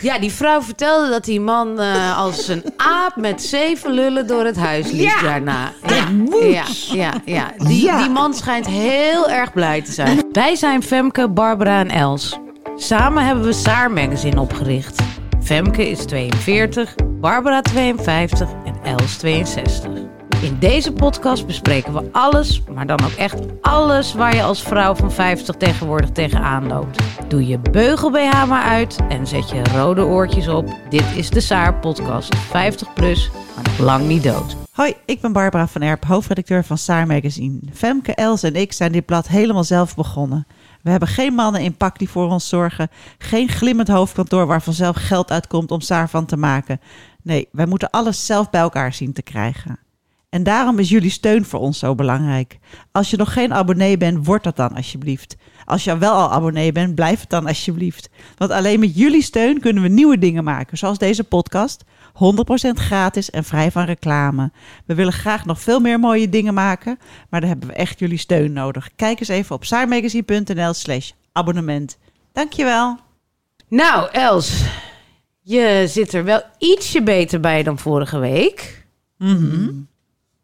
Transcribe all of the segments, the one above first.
Ja, die vrouw vertelde dat die man eh, als een aap met zeven lullen door het huis liep Ja, daarna. Ja, ja, ja. Die, Ja. die man schijnt heel erg blij te zijn. Wij zijn Femke, Barbara en Els. Samen hebben we Saar Magazine opgericht. Femke is 42, Barbara 52 en Els 62. In deze podcast bespreken we alles, maar dan ook echt alles waar je als vrouw van 50 tegenwoordig tegenaan loopt. Doe je beugel BH maar uit en zet je rode oortjes op. Dit is de Saar podcast. 50 plus, maar nog lang niet dood. Hoi, ik ben Barbara van Erp, hoofdredacteur van Saar Magazine. Femke, Els en ik zijn dit blad helemaal zelf begonnen. We hebben geen mannen in pak die voor ons zorgen. Geen glimmend hoofdkantoor waar vanzelf geld uitkomt om Saar van te maken. Nee, wij moeten alles zelf bij elkaar zien te krijgen. En daarom is jullie steun voor ons zo belangrijk. Als je nog geen abonnee bent, word dat dan alsjeblieft. Als je wel al abonnee bent, blijf het dan alsjeblieft. Want alleen met jullie steun kunnen we nieuwe dingen maken, zoals deze podcast. 100% gratis en vrij van reclame. We willen graag nog veel meer mooie dingen maken, maar daar hebben we echt jullie steun nodig. Kijk eens even op saarmagazine.nl slash abonnement. Dankjewel. Nou, Els, je zit er wel ietsje beter bij dan vorige week.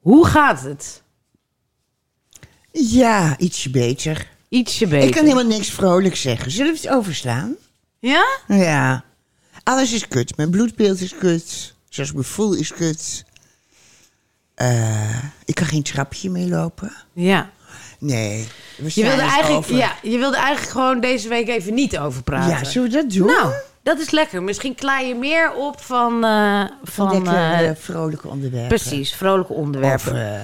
Hoe gaat het? Ja, ietsje beter. Ietsje beter. Ik kan helemaal niks vrolijk zeggen. Zullen we het overslaan? Ja? Ja. Alles is kut. Mijn bloedbeeld is kut. Zoals ik me voel is kut. Eh, ik kan geen trapje meer lopen. Ja. Nee. We Je wilde, eigenlijk, over. ja, je wilde eigenlijk gewoon deze week even niet over praten. Ja, zullen we dat doen? Nou, dat is lekker. Misschien klaar je meer op van... eh, van Lekker eh, vrolijke onderwerpen. precies, vrolijke onderwerpen. eh,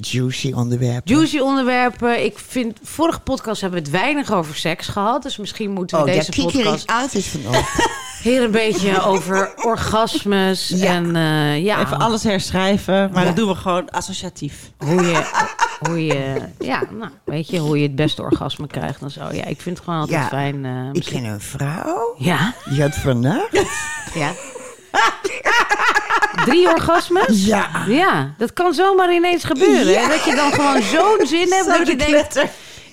juicy onderwerpen. Juicy onderwerpen. Ik vind, vorige podcast hebben we het weinig over seks gehad. Dus misschien moeten we Oh, deze kikker podcast ik altijd van op. hier een beetje over orgasmes. Ja. En eh, ja, Even alles herschrijven, maar Ja. dat doen we gewoon associatief. hoe je, hoe je, ja, nou, weet je, hoe je het beste orgasme krijgt en zo. Ja, ik vind het gewoon altijd Ja. fijn. eh, Ik misschien- ken een vrouw. Ja, Die had vannacht. ja. Drie orgasmes? Ja. Ja, dat kan zomaar ineens gebeuren. Ja. Dat je dan gewoon zo'n zin hebt dat je denkt...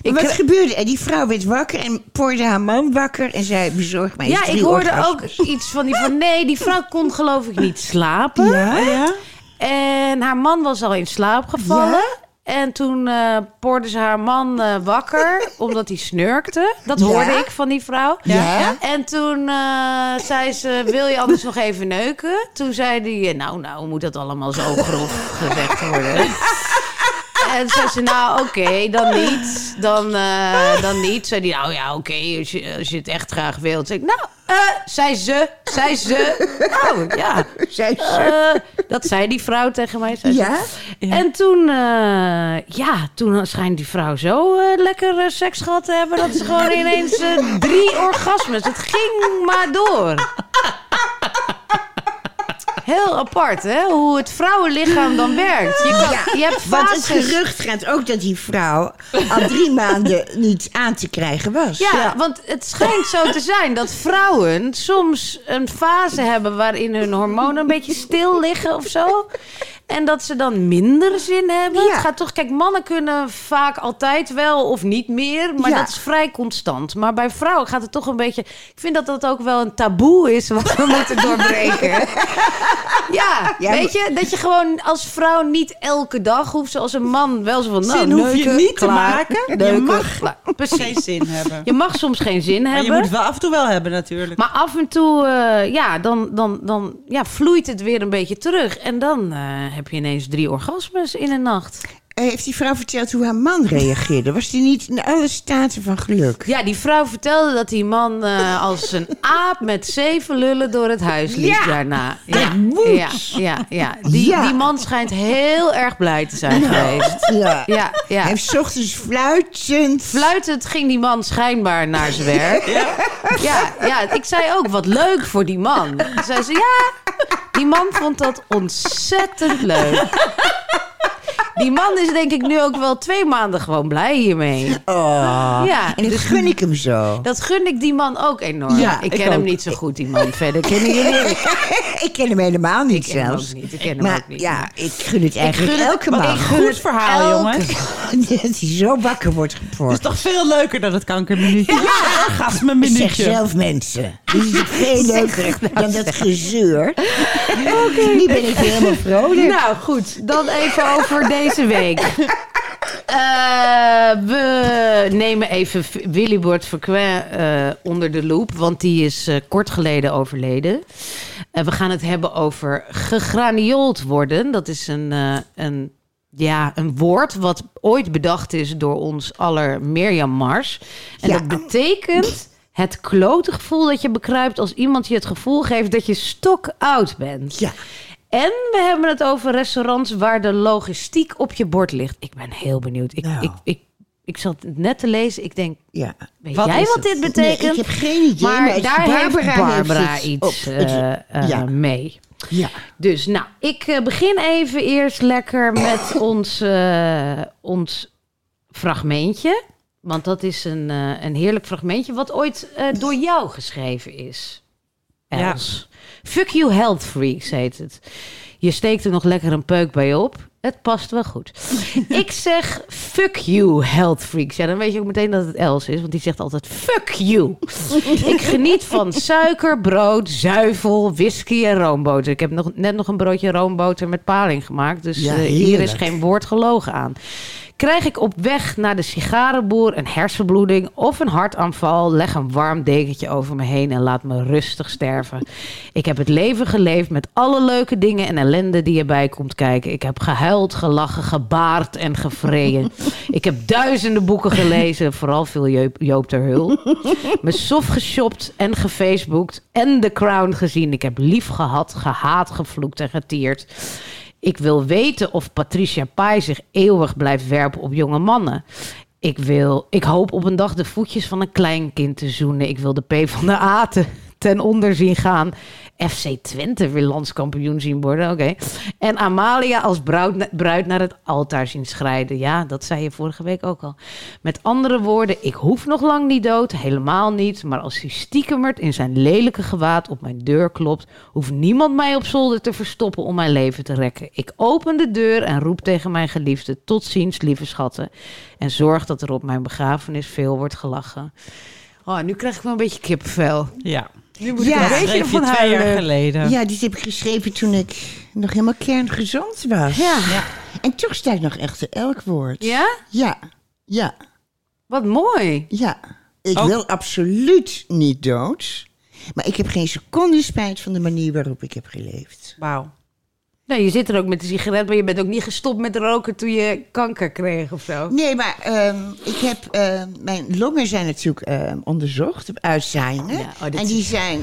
Ik Wat gebeurde? En die vrouw werd wakker en poorde haar man wakker. En zei, bezorg mij eens ja, ik hoorde orgasmes. ook iets van die van... Nee, die vrouw kon geloof ik niet slapen. Ja? ja? En haar man was al in slaap gevallen. Ja? En toen eh poorde ze haar man eh, wakker, omdat hij snurkte. Dat Ja? hoorde ik van die vrouw. Ja? En toen eh, zei ze, wil je anders nog even neuken? Toen zei hij, nou, nou, moet dat allemaal zo grof gezegd worden? En zei ze, nou, oké, dan niet. Dan, eh, dan niet. Zei hij, nou ja, oké, als, je, als je het echt graag wilt. Zei ik, nou, eh, zei ze, zei ze. Oh, ja. Zei ze. Eh, dat zei die vrouw tegen mij. zei ze. Ja? En toen, eh, ja, toen schijnt die vrouw zo eh, lekker seks gehad te hebben... dat ze gewoon ineens drie orgasmes... Het ging maar door. Heel apart, hè? Hoe het vrouwenlichaam dan werkt. Je, kan, je hebt Want het fases. gerucht gaat ook dat die vrouw al drie maanden niet aan te krijgen was. Ja, want het schijnt zo te zijn dat vrouwen soms een fase hebben waarin hun hormonen een beetje stil liggen of zo. En dat ze dan minder zin hebben. Ja. Het gaat toch, kijk, mannen kunnen vaak altijd wel of niet meer, maar Ja. dat is vrij constant. Maar bij vrouwen gaat het toch een beetje. Ik vind dat dat ook wel een taboe is wat we moeten doorbreken. Ja, Ja, weet je, dat je gewoon als vrouw niet elke dag hoeft, zoals een man wel zo van. Nou, Zin hoef je neuken, niet te maken. Je neuken, mag klaar. Precies. Geen zin hebben. Je mag soms geen zin Maar je hebben. moet het wel af en toe wel hebben natuurlijk. Maar af en toe, eh, ja, dan, dan, dan ja, vloeit het weer een beetje terug. En dan eh, heb je ineens drie orgasmes in een nacht. Eh, Heeft die vrouw verteld hoe haar man reageerde? Was die niet in alle staten van geluk? Ja, die vrouw vertelde dat die man eh, als een aap met zeven lullen door het huis liep Ja, daarna. ja, ja, ja, ja. Die, Ja. die man schijnt heel erg blij te zijn geweest. Ja. Ja, ja. Hij heeft 's ochtends fluitend. Fluitend ging die man schijnbaar naar zijn werk. Ja, ja, ik zei ook, wat leuk voor die man. Toen zei ze, ja, die man vond dat ontzettend leuk. Die man is denk ik nu ook wel twee maanden gewoon blij hiermee. Oh, Ja, en dat dus- gun ik hem zo. Dat gun ik die man ook enorm. Ja, ik ik ken hem niet zo goed, die man. Verder kennen jullie hem. ik ken hem helemaal niet Ik ken hem zelfs. ook niet, ik ken hem maar ook niet. ja, ik gun het eigenlijk gun het- elke man. ik gun Goed het verhaal, jongens. dat hij zo wakker wordt Het geporst. is toch veel leuker dan het kankerminuutje. Ja, orgasme Zeg minuutje. zelf mensen. Dit is veel leuker dan dat gezeur. Nu ben ik helemaal vrolijk. Nou goed, dan even over deze week. Eh, we nemen even V- Willybord Verquin eh onder de loep, want die is eh, kort geleden overleden. We gaan het hebben over gegraniold worden. Dat is een, een, ja, een woord wat ooit bedacht is door ons aller Mirjam Mars. En Ja. dat betekent het klote gevoel dat je bekruipt als iemand je het gevoel geeft dat je stok oud bent. Ja. En we hebben het over restaurants waar de logistiek op je bord ligt. Ik ben heel benieuwd. Ik, Nou. ik, ik, ik zat het net te lezen. Ik denk, ja. weet Wat jij wat het? dit Nee, betekent? ik heb geen idee. maar het- daar Barbara heeft Barbara iets op eh, eh, ja. mee. ja. Dus nou, ik eh, begin even eerst lekker met ons, ons fragmentje. Want dat is een, een heerlijk fragmentje wat ooit door jou geschreven is. Ja. Fuck you health freaks heet het. Je steekt er nog lekker een peuk bij op. Het past wel goed. ik zeg fuck you health freaks. Ja, dan weet je ook meteen dat het Els is. Want die zegt altijd fuck you. ik geniet van suiker, brood, zuivel, whisky en roomboter. Ik heb nog, net nog een broodje roomboter met paling gemaakt. Dus Ja, eh, hier is geen woord gelogen aan. Krijg ik op weg naar de sigarenboer een hersenbloeding of een hartaanval? Leg een warm dekentje over me heen en laat me rustig sterven. Ik heb het leven geleefd met alle leuke dingen en ellende die erbij komt kijken. Ik heb gehuild, gelachen, gebaard en gevreden. Ik heb duizenden boeken gelezen, vooral veel Joop, Joop ter Hul. Me soft geshopt en gefaceboekt en The Crown gezien. Ik heb lief gehad, gehaat, gevloekt en getierd. Ik wil weten of Patricia Pai zich eeuwig blijft werpen op jonge mannen. Ik, wil, ik hoop op een dag de voetjes van een kleinkind te zoenen. Ik wil de P van de A te- ten onder zien gaan. FC Twente weer landskampioen zien worden, oké. En Amalia als bruid, naar het altaar zien schrijden. Ja, dat zei je vorige week ook al. Met andere woorden, ik hoef nog lang niet dood, helemaal niet. Maar als hij stiekemert in zijn lelijke gewaad op mijn deur klopt... hoeft niemand mij op zolder te verstoppen om mijn leven te rekken. Ik open de deur en roep tegen mijn geliefde... tot ziens, lieve schatten. En zorg dat er op mijn begrafenis veel wordt gelachen. Oh, nu krijg ik wel een beetje kippenvel. Ja. Nu moet Ja, ik je ervan twee jaar huilen. geleden. ja, dit heb ik geschreven toen ik nog helemaal kerngezond was. Ja. En toch sta ik nog achter elk woord. ja? Ja, ja, Wat mooi. ja. Ik wil absoluut niet dood. Maar ik heb geen seconde spijt van de manier waarop ik heb geleefd. Wauw. Nou, je zit er ook met de sigaret, maar je bent ook niet gestopt met roken toen je kanker kreeg of zo. Nee, maar ehm, ik heb... ehm, mijn longen zijn natuurlijk ehm, onderzocht op uitzaaiingen. Ja, oh, en die zijn...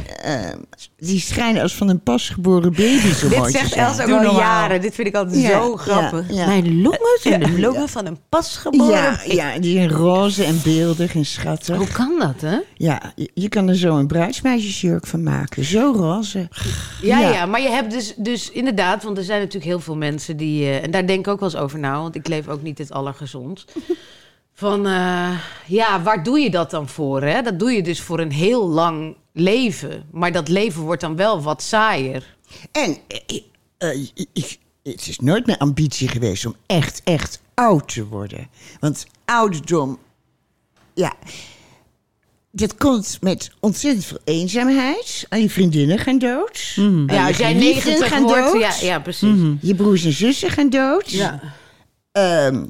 die schijnen als van een pasgeboren baby zo mooi Dit zegt. Els ook al normaal. jaren. Dit vind ik altijd Ja, zo grappig. ja. Mijn longen zijn de longen van een pasgeboren. Ja, ja, die zijn roze en beeldig en schattig. Hoe kan dat, hè? Ja, je, je kan er zo een bruidsmeisjesjurk van maken. Zo roze. Ja, ja. Ja. maar je hebt dus, dus inderdaad, want er zijn natuurlijk heel veel mensen die, eh, en daar denk ik ook wel eens over na, want ik leef ook niet het allergezond. Van, eh, ja, waar doe je dat dan voor? Hè? Dat doe je dus voor een heel lang leven. Maar dat leven wordt dan wel wat saaier. En ik, het is nooit mijn ambitie geweest om echt, echt oud te worden. Want ouderdom, ja, dat komt met ontzettend veel eenzaamheid. Al je vriendinnen gaan dood. Al Ja, je als jij geliefden 90 gaan wordt, dood. ja, ja, precies. Je broers en zussen gaan dood. Ehm,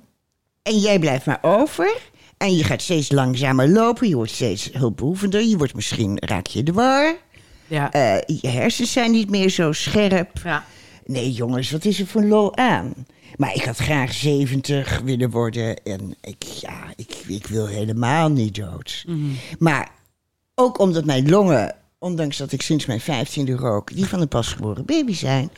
en jij blijft maar over. En je gaat steeds langzamer lopen. Je wordt steeds hulpbehoevender. Je wordt misschien, raak je de war. Ja. Eh, je hersens zijn niet meer zo scherp. ja. Nee, jongens, wat is er voor lol aan? Maar ik had graag 70 willen worden. En ik, ja, ik, ik wil helemaal niet dood. Maar ook omdat mijn longen, ondanks dat ik sinds mijn vijftiende rook, die van een pasgeboren baby zijn.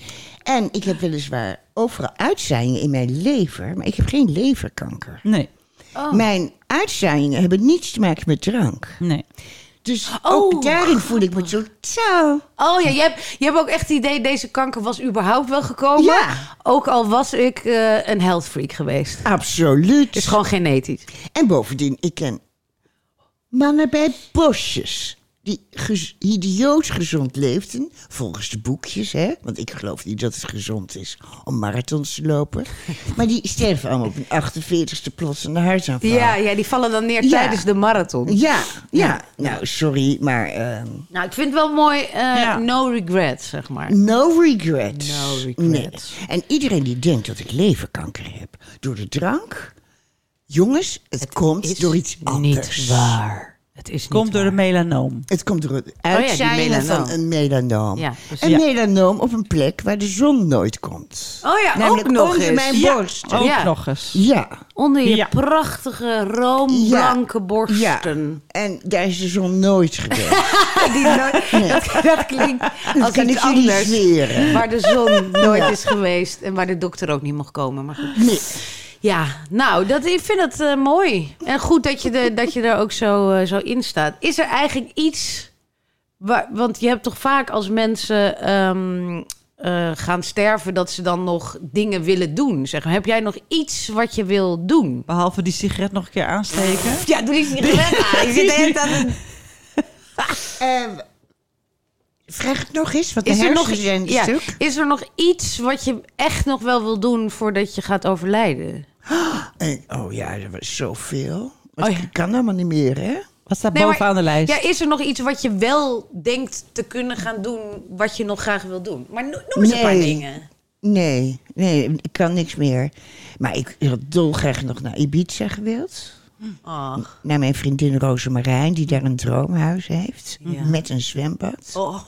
En ik heb weliswaar overal uitzaaiingen in mijn lever, maar ik heb geen leverkanker. Nee. Oh. Mijn uitzaaiingen hebben niets te maken met drank. Nee. Dus Oh. ook daarin voel ik me zo... Zo. Oh ja, je hebt, je hebt ook echt het idee, deze kanker was überhaupt wel gekomen. Ja. Ook al was ik eh, een health freak geweest. Absoluut. Het is gewoon genetisch. En bovendien, ik ken mannen bij bosjes. Die gez- idioot gezond leefden, volgens de boekjes, hè? Want ik geloof niet dat het gezond is om marathons te lopen. Maar die sterven allemaal op een 48ste plots aan de hartaanval. Ja, ja, die vallen dan neer Ja. tijdens de marathon. ja, ja. Ja. Nou, sorry, maar ehm, Nou, ik vind het wel mooi, eh, Ja. no regret, zeg maar. no regrets. No regrets. Nee. En iedereen die denkt dat ik leverkanker heb door de drank... Jongens, het, komt Is door iets anders. Niet waar. Het is Komt niet door de waar. melanoom. Het komt door het die uitzaaien van melanoom. een melanoom. Ja, een Ja. melanoom op een plek waar de zon nooit komt. Oh ja, Namelijk ook nog onder eens. mijn Ja. borst. Ook Ja. nog eens. Ja, Onder je Ja. prachtige roomblanke borsten. en daar is de zon nooit geweest. Die nooit- dat, dat klinkt als kan iets ik jullie anders. Waar de zon nooit is geweest en waar de dokter ook niet mocht komen. Maar goed. Nee. Ja, nou, dat, ik vind het eh, mooi. En goed dat je, er, dat je er ook zo, eh, zo in staat. Is er eigenlijk iets... Waar, want je hebt toch vaak als mensen ehm, eh, gaan sterven... dat ze dan nog dingen willen doen. Zeg maar. Heb jij nog iets wat je wil doen? Behalve die sigaret nog een keer aansteken. Ja, doe die sigaret aan. Je zit de aan- vraag het nog eens, wat de Is er, nog, ja, stuk. is er nog iets wat je echt nog wel wil doen... voordat je gaat overlijden? En, oh ja, er was zoveel. Maar Oh ik ja. kan allemaal niet meer, hè? Wat staat Nee, maar- bovenaan de lijst? Ja, is er nog iets wat je wel denkt te kunnen gaan doen... wat je nog graag wil doen? Maar no- noem eens een paar dingen. Nee, nee, ik kan niks meer. Maar ik had dolgraag nog naar Ibiza gewild. Ach. Naar mijn vriendin Rosemarijn, die daar een droomhuis heeft. Ja. Met een zwembad. Oh.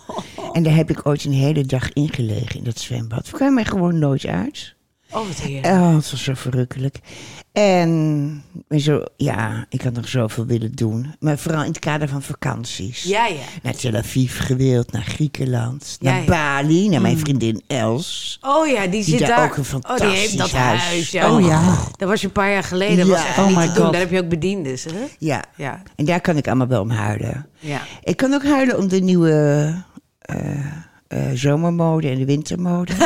En daar heb ik ooit een hele dag ingelegen in dat zwembad. Ik kwam mij gewoon nooit uit. Oh, wat heerlijk. Oh, het was zo verrukkelijk. En zo, ja, ik had nog zoveel willen doen. Maar vooral in het kader van vakanties. Ja, ja. Naar Tel Aviv gewild, naar Griekenland, Ja, naar ja. Mm. Bali, naar mijn vriendin Els. Oh ja, die zit daar daar. ook een oh, die heeft dat huis. huis. Ja. Oh ja. Dat was je een paar jaar geleden. Dat was echt Oh niet doen. God. Daar heb je ook bediendes, hè? Ja, Ja. en daar kan ik allemaal wel om huilen. ja. Ik kan ook huilen om de nieuwe eh, eh, zomermode en de wintermode.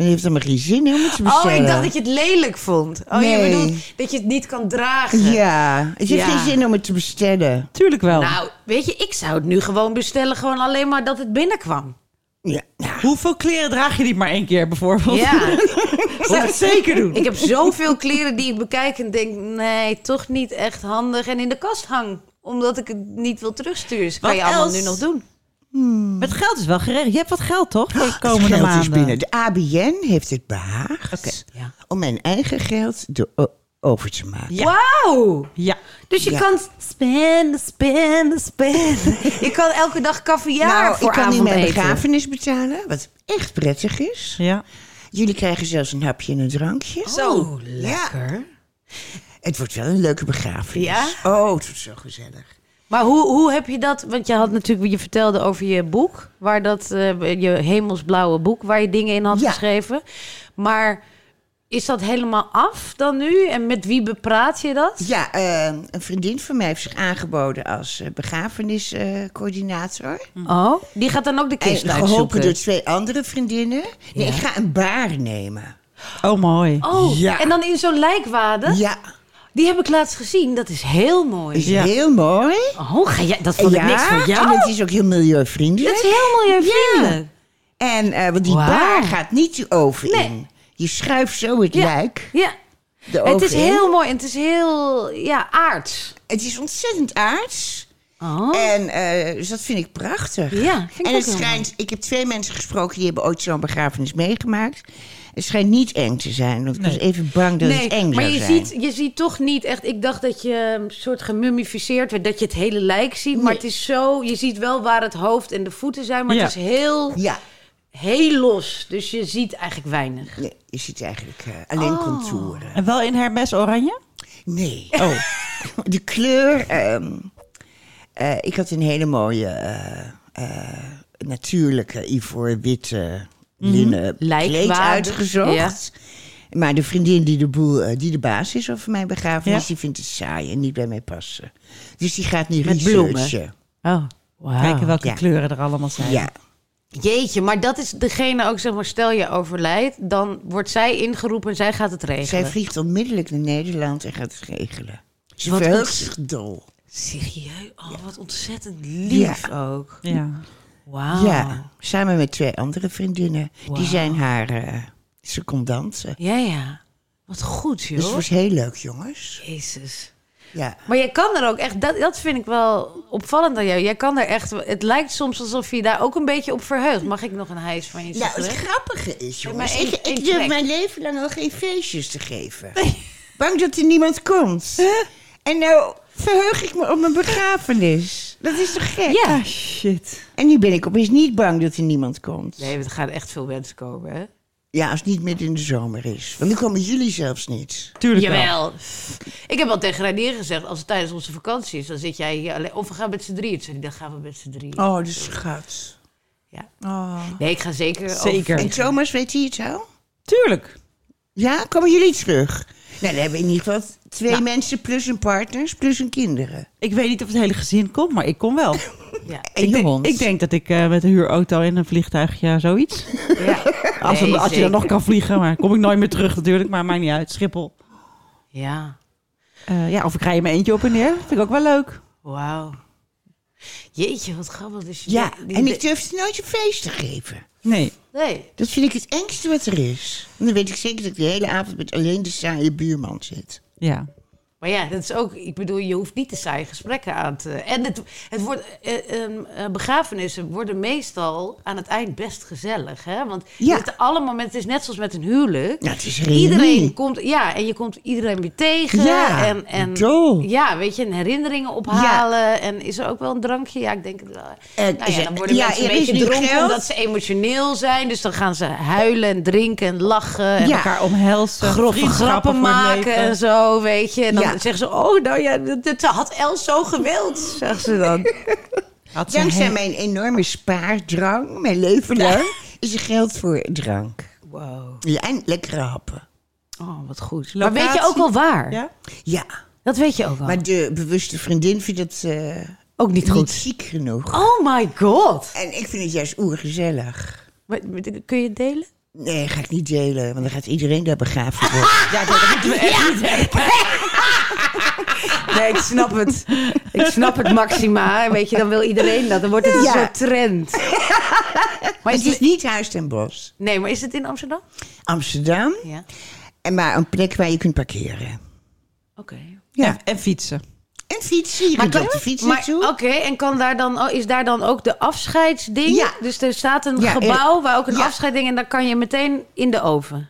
en heeft allemaal geen zin in om het te Oh, bestellen. ik dacht dat je het lelijk vond. Oh, je Nee. bedoelt dat je het niet kan dragen. Ja, het heeft Ja. geen zin om het te bestellen. Tuurlijk wel. Nou, weet je, ik zou het nu gewoon bestellen. Gewoon alleen maar dat het binnenkwam. Ja, nou, Hoeveel kleren draag je niet maar één keer bijvoorbeeld? Ja. Zou het zeker doen. Ik heb zoveel kleren die ik bekijk en denk... nee, toch niet echt handig. En in de kast hang. Omdat ik het niet wil terugsturen. Dus kan je allemaal Els- nu nog doen. Met geld is wel geregeld. Je hebt wat geld, toch? Voor de het komende geld maanden. is binnen. De ABN heeft het behaagd Ja. om mijn eigen geld over te maken. Ja. Wauw! Ja. Dus je Ja. kan spenden, spenden, spenden. je kan elke dag caviar nou, voor ik kan nu mijn begrafenis betalen, wat echt prettig is. Ja. Jullie krijgen zelfs een hapje en een drankje. Zo, lekker. Het wordt wel een leuke begrafenis. Ja? Oh, het wordt zo gezellig. Maar hoe, hoe heb je dat? Want je had natuurlijk, je vertelde over je boek, waar dat, eh, je hemelsblauwe boek, waar je dingen in had Ja. geschreven. Maar is dat helemaal af dan nu? En met wie bepraat je dat? Ja, eh, een vriendin van mij heeft zich aangeboden als eh, begrafeniscoördinator. Oh, die gaat dan ook de kist en geholpen uitzoeken. door twee andere vriendinnen. Nee, Ja. ik ga een baar nemen. Oh, mooi. Oh, Ja. en dan in zo'n lijkwade? Ja, Die heb ik laatst gezien. Dat is heel mooi. is Ja. heel mooi. Oh, ga jij, dat vond ik ja, niks voor jou. en het is ook heel milieuvriendelijk. Dat is heel milieuvriendelijk. En eh, want die Wauw. baar gaat niet Nee. in. Je schuift zo het Ja. lijk Ja, het is in. heel mooi en het is heel ja, aards. Het is ontzettend aards. Oh. En eh, dus dat vind ik prachtig. Ja, vind ik en ook het schijnt, ik heb twee mensen gesproken die hebben ooit zo'n begrafenis meegemaakt. Het schijnt niet eng te zijn. Ik was even bang dat het eng maar zou je zijn. ziet, je ziet toch niet echt. Ik dacht dat je een soort gemummificeerd werd, dat je het hele lijk ziet. Maar het is zo. Je ziet wel waar het hoofd en de voeten zijn, maar Ja. het is heel, Ja, heel los. Dus je ziet eigenlijk weinig. nee, je ziet eigenlijk eh, alleen Oh. contouren. En wel in Hermes oranje? Nee. Oh. De kleur. ehm, eh, ik had een hele mooie eh, eh, natuurlijke ivoor witte linnen kleed uitgezocht. ja. Maar de vriendin die de, boel, eh, die de baas is over mijn begrafenis, Ja? die vindt het saai en niet bij mij passen. Dus die gaat niet Met bloemen? Oh, wauw. Kijken welke Ja. kleuren er allemaal zijn. Ja, Jeetje, maar dat is degene ook, zeg maar, stel je overlijdt, dan wordt zij ingeroepen en zij gaat het regelen. zij vliegt onmiddellijk naar Nederland en gaat het regelen. Ze Wat verheugt zich dol. Serieus? Oh, wat ontzettend lief ook. Ja. Wauw. Ja, samen met twee andere vriendinnen. Die zijn haar eh secondanten. Ja, ja. Wat goed, joh. Dus het was heel leuk, jongens. Jezus. Ja. Maar jij kan er ook echt, dat, dat vind ik wel opvallend aan jou. Jij kan er echt, het lijkt soms alsof je daar ook een beetje op verheugt. Mag ik nog een hijs van je Nou, het grappige is, jongens, maar ik, ik durf mijn leven lang al geen feestjes te geven. Bang dat er niemand komt. En nou verheug ik me op mijn begrafenis. Dat is toch gek? Ja. Ah, shit. En nu ben ik opeens niet bang dat er niemand komt. Nee, er gaan echt veel mensen komen, hè? Ja, als het niet midden in de zomer is. Want dan komen jullie zelfs niet. Tuurlijk wel. Jawel. Ik heb al tegen Ranier gezegd, als het tijdens onze vakantie is, dan zit jij hier alleen. Of we gaan met z'n drieën. Toen hij, dan gaan we met z'n drieën. Oh, de schat. Ja. Oh. Nee, ik ga zeker. Zeker. En Thomas, weet hij het al? Tuurlijk. Ja, komen jullie terug? Nou, dan hebben we in ieder geval twee Nou. mensen plus hun partners plus hun kinderen. Ik weet niet of het hele gezin komt, maar ik kom wel. Ja. En ik, je denk, hond. ik denk dat ik eh, met een huurauto in een vliegtuig, ja, zoiets. ja. Als, Nee, als je dan nog kan vliegen, maar kom ik nooit meer terug natuurlijk. Maar maakt niet uit. Schiphol. Ja. Eh, ja, of ik rij in mijn eentje op en neer. Vind ik ook wel leuk. Wauw. Jeetje, wat grappig. Dus je Ja, en ik durf nooit een feest te geven. Nee. Nee. Dat vind ik het engste wat er is. En dan weet ik zeker dat ik de hele avond met alleen de saaie buurman zit. Ja. Maar ja, dat is ook, ik bedoel, je hoeft niet te saaie gesprekken aan te. En het, het wordt, eh, eh, eh, begrafenissen worden meestal aan het eind best gezellig, hè? Want Ja. het alle momenten, het is net zoals met een huwelijk. Nou, het is Iedereen komt, ja, en je komt iedereen weer tegen. Ja, en, en ja, weet je, en herinneringen ophalen. En is er ook wel een drankje? Ja, ik denk het wel. Eh, nou ja, dan worden ja, mensen een beetje dronken geld. omdat ze emotioneel zijn. Dus dan gaan ze huilen en drinken en lachen. En Ja. Elkaar omhelzen. grove grappen maken en zo, weet je. En dan Ja. zeggen ze, oh, nou ja, dat, dat had Els zo gewild, zegt ze dan. Had ze Dankzij mijn enorme spaardrang, mijn leven lang, is er geld voor drank. Wow. Ja, en lekkere happen. Oh, wat goed. Maar weet je ook wel waar? Ja? Ja, Dat weet je ook wel. maar de bewuste vriendin vindt het eh, ook niet niet goed. ziek genoeg. Oh my god. En ik vind het juist oergezellig. Maar, kun je het delen? Nee, ga ik niet delen, want dan gaat iedereen daar begraven worden. Ja, dat moeten we echt niet hebben. Nee, ik snap het. Ik snap het, Maxima. Weet je, dan wil iedereen dat. Dan wordt het een Ja. soort trend. Maar het is niet Huis ten Bos. Nee, maar is het in Amsterdam? Amsterdam, Ja. en maar een plek waar je kunt parkeren. Oké. Ja. En, en fietsen. En fietsen, je kunt op de fiets maar, naartoe. Oké, en kan daar dan, oh, is daar dan ook de afscheidsding? Ja. Dus er staat een Ja, gebouw waar ook een ja. afscheidsding... en dan kan je meteen in de oven.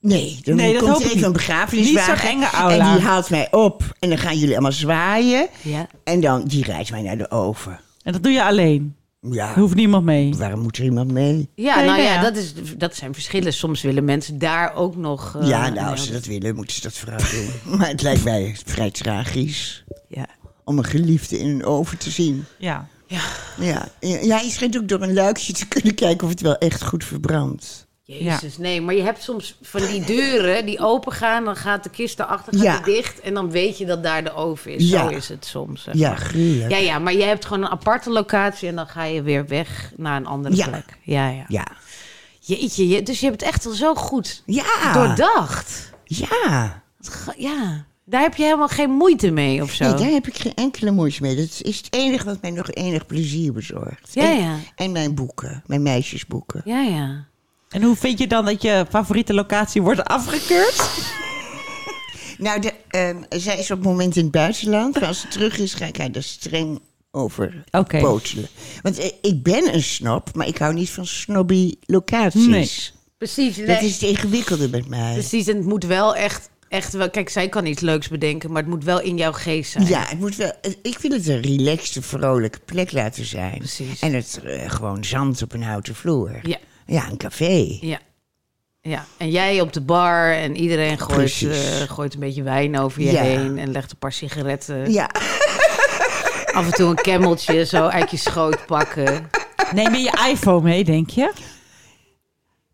Nee, dan Nee, dat komt hoop er even een niet. begrafeniswagen. Niet enge. En die haalt mij op. En dan gaan jullie allemaal zwaaien. Ja. En dan, die rijdt mij naar de oven. En dat doe je alleen. Ja, Er hoeft niemand mee. waarom moet er iemand mee? Ja, Nee, nou nee, ja, ja. Dat, is, dat zijn verschillen. Soms willen mensen daar ook nog... eh, ja, nou, als ze dat willen, moeten ze dat vooral doen. maar het lijkt mij vrij tragisch Ja. om een geliefde in een oven te zien. Ja. Ja, ja je schijnt ook door een luikje te kunnen kijken of het wel echt goed verbrandt. Jezus, nee, maar je hebt soms van die deuren die open gaan, dan gaat de kist erachter gaat Ja. dicht en dan weet je dat daar de oven is. Ja. Zo is het soms. zeg Ja, gruwelijk. ja, ja, maar je hebt gewoon een aparte locatie en dan ga je weer weg naar een andere plek. Ja, ja. Ja. Jeetje, je, dus je hebt het echt al zo goed Ja. doordacht. Ja. Ja, daar heb je helemaal geen moeite mee of zo. Nee, daar heb ik geen enkele moeite mee. Dat is het enige wat mij nog enig plezier bezorgt. Ja, en, ja. en mijn boeken, mijn meisjesboeken. Ja, ja. En hoe vind je dan dat je favoriete locatie wordt afgekeurd? Nou, de, ehm, zij is op het moment in het buitenland. Maar als ze terug is, ga ik haar er streng over Oké. bootelen. Want eh, ik ben een snop, maar ik hou niet van snobby locaties. Nee. Precies. Dat nee. is het ingewikkelde met mij. Precies, en het moet wel echt, echt wel... Kijk, zij kan iets leuks bedenken, maar het moet wel in jouw geest zijn. Ja, het moet wel, ik wil het een relaxte, vrolijke plek laten zijn. Precies. En het eh, gewoon zand op een houten vloer. Ja. Ja, een café. Ja. Ja, en jij op de bar en iedereen gooit, eh, gooit een beetje wijn over je Ja. heen en legt een paar sigaretten. Ja, Af en toe een kemmeltje zo uit je schoot pakken. Neem je je iPhone mee, denk je?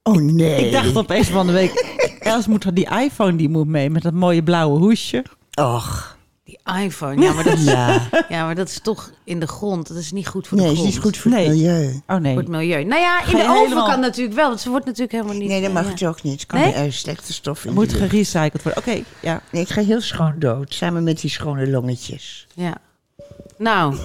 oh nee. Ik dacht opeens van de week... Els moet die iPhone die moet mee met dat mooie blauwe hoesje. Och, Die iPhone, ja maar, dat is, ja. ja, maar dat is toch in de grond. Dat is niet goed voor Nee, de het is grond. niet goed voor Nee. het milieu. Oh Voor nee. het milieu. Nou ja, in de oven helemaal- kan natuurlijk wel, want ze wordt natuurlijk helemaal niet... Nee, dat mag ja. het ook niet. Het kan Nee? er slechte stof in. Moet de gerecycled worden. Oké, ja. Nee, ik ga heel schoon dood. Samen met die schone longetjes. Ja. Nou,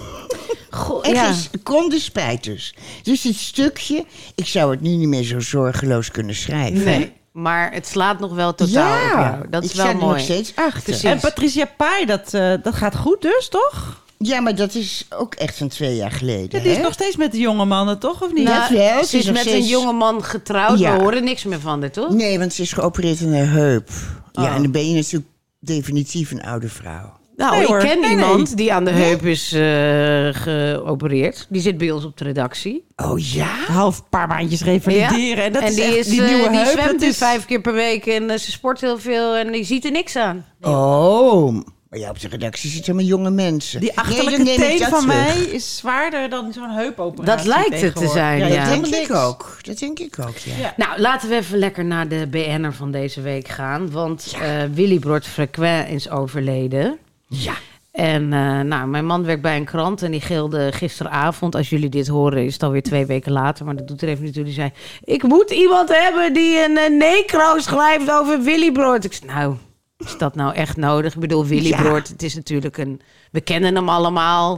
goh, En ja. geen seconde spijt dus. Dus dit stukje, ik zou het nu niet meer zo zorgeloos kunnen schrijven. Nee, maar het slaat nog wel totaal op Ja, jou. Dat is ik wel sta er nog steeds achter. Precies. En Patricia Pai, dat, eh, dat gaat goed dus, toch? Ja, maar dat is ook echt van twee jaar geleden. Ja, die is hè? nog steeds met de jonge mannen, toch? Of niet? Nou, Dat wel, Ze is met een jonge man getrouwd. Ja. We horen niks meer van dit, toch? Nee, want ze is geopereerd aan haar heup. Ja, Oh. en dan ben je natuurlijk definitief een oude vrouw. Nou, Nee, ik hoor. ken Nee, iemand nee. die aan de heup is eh, geopereerd. Die zit bij ons op de redactie. Oh ja? half paar maandjes revalideren. En dat en is die, is, die eh, nieuwe die heup, zwemt dat nu is- vijf keer per week en eh, ze sport heel veel en die ziet er niks aan. Oh, maar ja, op de redactie zitten allemaal jonge mensen. Die Nee, achterlijke ik teen van terug. mij is zwaarder dan zo'n heupoperatie. Dat lijkt het te zijn, Ja, ja. dat denk ik ook. Dat denk ik ook, ja. Ja. Nou, laten we even lekker naar de BN'er van deze week gaan. Want eh, Willy Brod Frequin is overleden. Ja. En eh, nou, mijn man werkt bij een krant en die gilde gisteravond. Als jullie dit horen, is het alweer twee weken later. Maar dat doet er even niet toe. Die zei: Ik moet iemand hebben die een, eh, necro schrijft over Willy Brood. Ik zei: Nou, is dat nou echt nodig? Ik bedoel, Willy Ja. Brood, het is natuurlijk een. We kennen hem allemaal.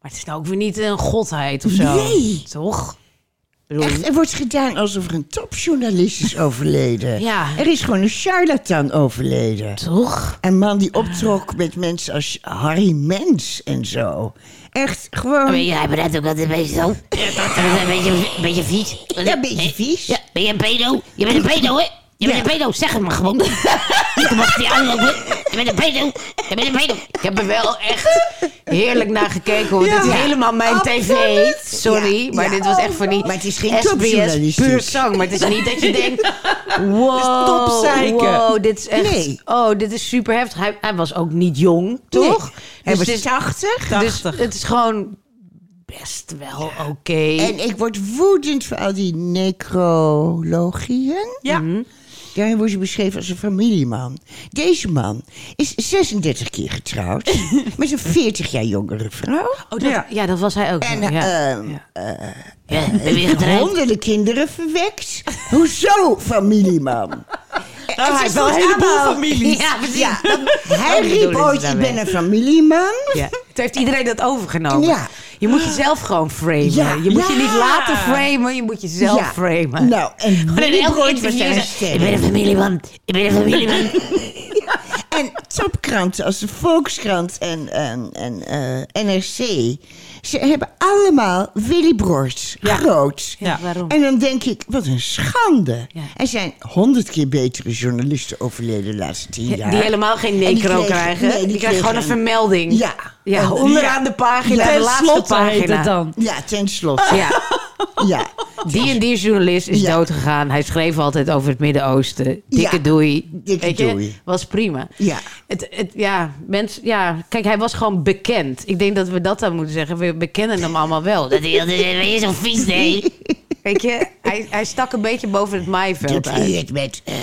Maar het is nou ook weer niet een godheid of zo. Nee. Toch? Ik Echt, er wordt gedaan alsof er een topjournalist is overleden. Ja. Er is gewoon een charlatan overleden. toch? Een man die optrok met mensen als Harry Mens en zo. Echt gewoon... Ben jij bent ook altijd een beetje zo? Een beetje, een beetje vies. Ja, een beetje vies. Ja, ben je een pedo? Je bent een pedo, hè? Je bent een pedo, zeg het maar gewoon. Je mag die aanlopen. Een pedo. Een pedo. Ik heb er wel echt heerlijk naar gekeken. Hoor. Dit is helemaal mijn tv. Sorry, maar dit was echt voor die Maar het is geen SBS puur zang. Maar het is niet dat je denkt, wow, wow, dit is echt, Nee. oh, dit is super heftig. Hij, hij was ook niet jong, toch? Nee. Hij Dus was is- 80. Dus 80. het is gewoon best wel oké. En ik word woedend voor al die necrologieën. Ja. Mhm. Daarin wordt ze beschreven als een familieman. Deze man is 36 keer getrouwd met een 40 jaar jongere vrouw. Oh, dat, Ja. ja. dat was hij ook. En ja. ehm, Ja. Je getraind? honderden kinderen verwekt. Hoezo familieman? Nou, hij Het heeft is wel een heleboel families. Ja, hij Oh, die riep ooit, ik daarmee. ben een familieman. Ja. Het heeft iedereen dat overgenomen. Ja. Je moet jezelf gewoon framen. Ja. Je moet je niet laten framen, je moet jezelf Ja. framen. Nou, en Willy elk Brood was interview Ik ben een familieman. Ik ben een familieman. En topkranten als de Volkskrant en, en, en eh, NRC... ze hebben allemaal Willy Brood groot. Ja, waarom? En dan denk ik, wat een schande. Ja. Er zijn honderd keer betere journalisten overleden de laatste tien jaar. Die helemaal geen necro krijgen. nee, die, die krijgen gewoon een vermelding. Ja. Ja, En- onderaan ja. de pagina, Ja. de laatste slotte heet pagina. het dan. Ja, tenslotte. Ja, Ja. die en die journalist is Ja. doodgegaan. Hij schreef altijd over het Midden-Oosten. Dikke Ja. doei. Dikke Weet je? doei. Was prima. Ja. Het, het, ja, mens, ja, kijk, hij was gewoon bekend. Ik denk dat we dat dan moeten zeggen. We bekennen hem allemaal wel. Dat is, ben je zo vies, nee? Weet je, hij, hij stak een beetje boven het maaiveld uit. met, eh,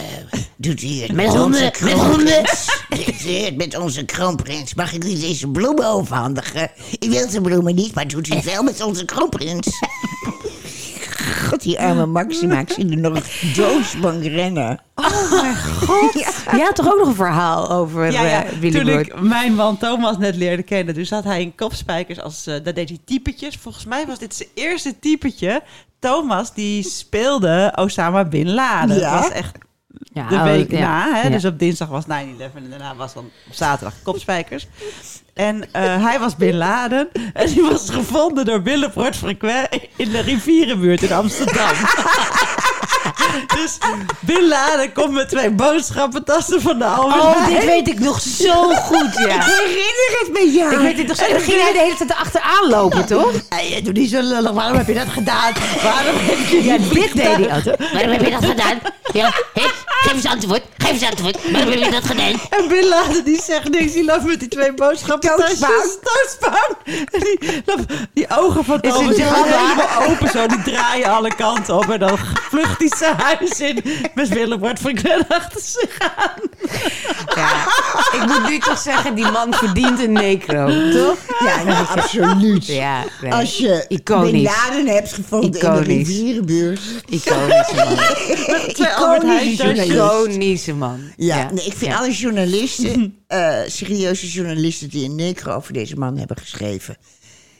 doet u het Met onze honden, met kroonprins? Doet u het met onze kroonprins? Mag ik u deze bloemen overhandigen? U wilt de bloemen niet, maar doet u het wel met onze kroonprins? God, die arme Maxima, ik zie er nog doodsbang rennen. Je had toch ook nog een verhaal over Ja, ja. eh, Willy Toen Brood? ik mijn man Thomas net leerde kennen, dus had hij in kopspijkers als, eh dat deed hij typetjes. Volgens mij was dit zijn eerste typetje. Thomas die speelde Osama Bin Laden. Ja? Dat was echt Ja, de oh, week ja. na. Hè? Ja. Dus op dinsdag was 9-11 en daarna was dan op zaterdag kopspijkers. En eh, hij was Bin Laden. En die was gevonden door Willem Frequent in de rivierenbuurt in Amsterdam. dus Bin Laden komt met twee boodschappentassen van de Albert Oh, dit weet ik nog zo goed, ja. Herinner het me, ja. Ik weet het nog zo. Dan ging hij de hele tijd achteraan lopen, toch? Hey, doe niet zo lullig. Waarom heb je dat gedaan? Waarom heb je Ja, dit deed hij altijd. Waarom heb je dat gedaan? Ja, Geef eens antwoord. Geef eens antwoord. Waarom heb je dat gedaan? En Bin Laden die zegt niks. Die loopt met die twee boodschappentasjes. Doodsbang. En die, loopt- die ogen van Java? helemaal open zo. Die draaien alle kanten op. En dan vlucht hij zijn huis in. Met Willem wordt Glen achter zich aan. Ja, ik moet nu toch zeggen, die man verdient een necro, toch? Ja, nou, absoluut. Ja, nee. Als je Iconisch. Bin Laden hebt gevonden in de rivierenbuurt. Iconische man. Iconische. Iconische man. Ja, Nee, ik vind Ja. alle journalisten, eh, serieuze journalisten die een necro over deze man hebben geschreven,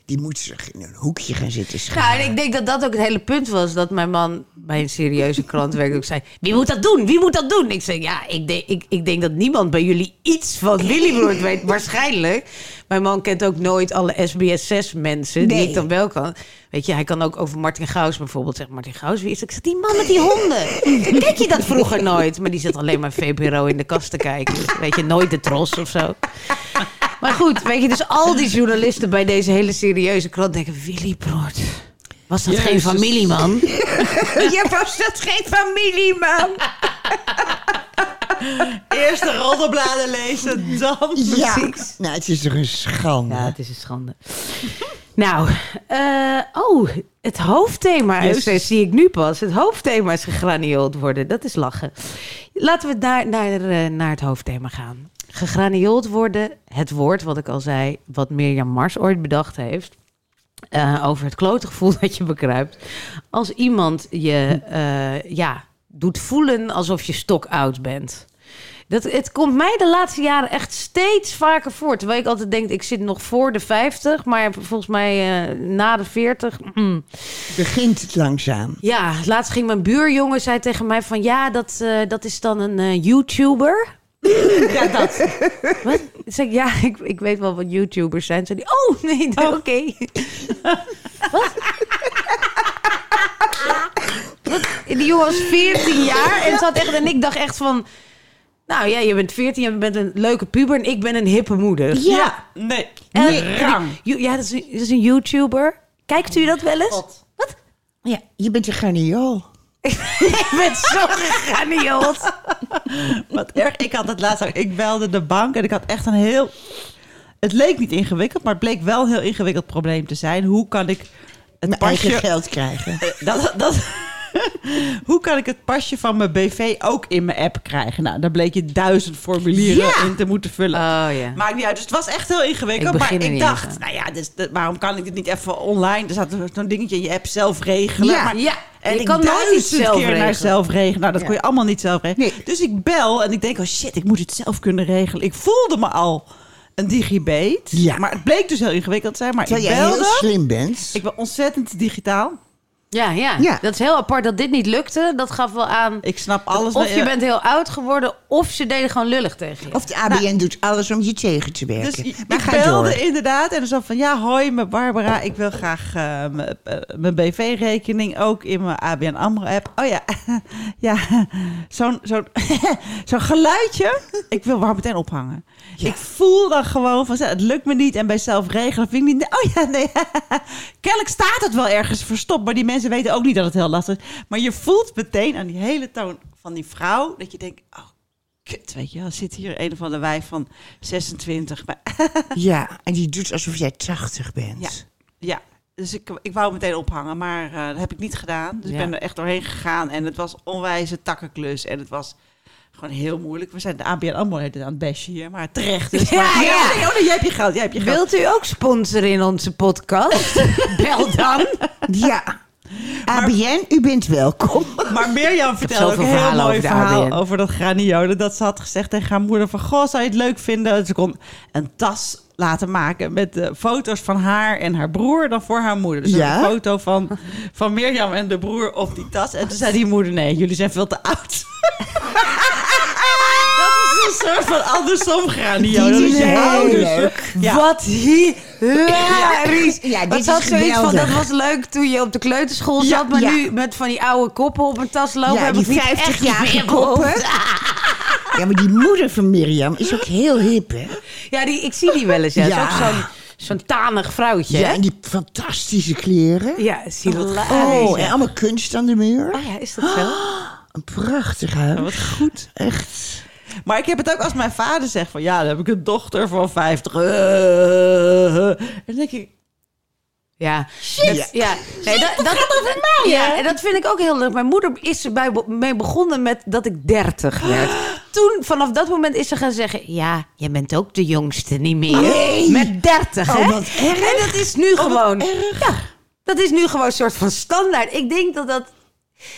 die moeten zich in een hoekje gaan zitten Nou, schamen. en ik denk dat dat ook het hele punt was. Dat mijn man bij een serieuze krant werkte. Ook zei, wie moet dat doen? Wie moet dat doen? Ik zei, ja, ik denk, ik, ik denk dat niemand bij jullie iets van Willy Broert weet. Waarschijnlijk. Mijn man kent ook nooit alle SBS 6 mensen. Die Nee. ik dan wel kan. Weet je, hij kan ook over Martin Gaus bijvoorbeeld zeggen. Martin Gaus, wie is dat? Ik zeg, die man met die honden. Kijk je dat vroeger nooit? Maar die zit alleen maar VPRO in de kast te kijken. Weet je, nooit de tros of zo. Maar goed, weet je, dus al die journalisten bij deze hele serieuze krant denken... Willy Broert, was dat geen Jezus. familieman? Ja, was dat geen familie, man? Eerst de roddelbladen lezen, dan... Ja, Precies. nou, het is toch een schande. Ja, het is een schande. Nou, eh, oh, het hoofdthema is, zie ik nu pas. Het hoofdthema is gegraniold worden. Dat is lachen. Laten we naar, naar, eh, naar het hoofdthema gaan. Gegraniold worden, het woord wat ik al zei, wat Mirjam Mars ooit bedacht heeft. eh, over het klote gevoel dat je bekruipt. Als iemand je eh, ja, doet voelen alsof je stokoud bent. Dat, het komt mij de laatste jaren echt steeds vaker voor. Terwijl ik altijd denk, ik zit nog voor de 50. Maar volgens mij eh, na de 40... mm. Begint het langzaam. Ja, laatst ging mijn buurjongen zei tegen mij van... Ja, dat, eh, dat is dan een eh, YouTuber. ja, dat. Wat? Ik zeg, ja, ik, ik weet wel wat YouTubers zijn. Zei die, oh, nee, oké. wat? wat? Die jongen was 14 jaar en zat echt... En ik dacht echt van... Nou ja, je bent 14 en je bent een leuke puber... en ik ben een hippe moeder. Ja, nee. En- rang. Ja, dat is, een, dat is een YouTuber. Kijkt u dat wel eens? God. Ja, je bent een graniool. Ik ben zo geganiold. Wat erg. Ik had het laatst ook. Ik belde de bank en ik had echt een heel. Het leek niet ingewikkeld, maar het bleek wel een heel ingewikkeld probleem te zijn. Hoe kan ik het Mijn eigen geld krijgen. Dat, dat, hoe kan ik het pasje van mijn BV ook in mijn app krijgen? Nou, daar bleek je duizend formulieren Ja. in te moeten vullen. Oh ja. Maakt niet uit. Dus het was echt heel ingewikkeld. Ik maar begin ik dacht, nou ja, dus, waarom kan ik dit niet even online? Er zat zo'n dingetje in je app zelf regelen. Ja, maar, ja. En Je ik kan duizend zelf keer naar zelf regelen. Nou, dat Ja. kon je allemaal niet zelf regelen. Nee. Dus ik bel en ik denk, oh shit, ik moet het zelf kunnen regelen. Ik voelde me al een digibate. Ja. Maar het bleek dus heel ingewikkeld te zijn. Maar Terwijl ik jij heel belde. slim bent. Ik ben ontzettend digitaal. Ja, ja, Ja. Dat is heel apart dat dit niet lukte. Dat gaf wel aan. Ik snap alles. of je bent heel oud geworden, of ze deden gewoon lullig tegen je. Of de ABN doet alles om je tegen te werken. Dus maar ik ga belde door. inderdaad en dan zo van... ja, hoi, mijn Barbara, ik wil graag eh, mijn- eh, mijn BV-rekening ook in mijn ABN AMRO-app. Oh ja, ja, zo'n zo'n zo'n geluidje. Ik wil waar meteen ophangen. Ik voel dan gewoon van, het lukt me niet en bij zelf regelen vind ik niet... Oh ja, nee, kennelijk staat het wel ergens verstopt, maar die mensen weten ook niet dat het heel lastig is. Maar je voelt meteen aan die hele toon van die vrouw dat je denkt... Oh, kut, weet je wel, zit hier een of andere wijf van 26. Maar, Ja, en die doet alsof jij 80 bent. Ja. ja, dus ik, ik wou meteen ophangen, maar eh, dat heb ik niet gedaan. Dus Ja. ik ben er echt doorheen gegaan en het was onwijze takkenklus. En het was gewoon heel moeilijk. We zijn de ABN AMRO het aan het bashen hier, maar terecht dus. Ja, maar, ja. nee, oh nee, jij hebt je geld, jij hebt je geld. Wilt u ook sponsoren in onze podcast? Bel dan. Ja. ABN, u bent welkom. Maar Mirjam vertelde ook een heel mooi over verhaal ABN. over dat graniole. Dat ze had gezegd tegen haar moeder van... Goh, zou je het leuk vinden? Ze kon een tas laten maken met de foto's van haar en haar broer dan voor haar moeder. Dus Ja? een foto van, van Mirjam en de broer op die tas. En toen zei die moeder, nee, jullie zijn veel te oud. een soort van andersom graniole. Die Dat is je heel ouders... leuk. Ja. Wat hilarisch. Ja, dit is zoiets van, dat was leuk toen je op de kleuterschool Ja, zat. Maar ja. nu met van die oude koppen op een tas lopen... Ja, heb die ik niet echt 50-jarige meer koppen. Ja, maar die moeder van Mirjam is ook heel hip, hè? Ja, die, ik zie die wel eens. Ja. Is ook zo'n zo'n tanig vrouwtje. Ja, en die fantastische kleren. Ja, is hilarisch. Oh, en allemaal kunst aan de muur. Oh ja, is dat zo? een prachtig huis. Wat goed. Echt. Maar ik heb het ook als mijn vader zegt van... Ja, dan heb ik een dochter van 50. Eh, En dan denk ik... Ja, dat, ja. Nee, dat, dat gaat over mij. Ja, en dat vind ik ook heel leuk. Mijn moeder is erbij mee begonnen met dat ik 30 werd. Toen, vanaf dat moment is ze gaan zeggen: Ja, jij bent ook de jongste niet meer. Nee. Met 30, Oh, hè? wat erg. Oh, En dat is nu gewoon. Ja, dat is nu gewoon een soort van standaard. Ik denk dat dat.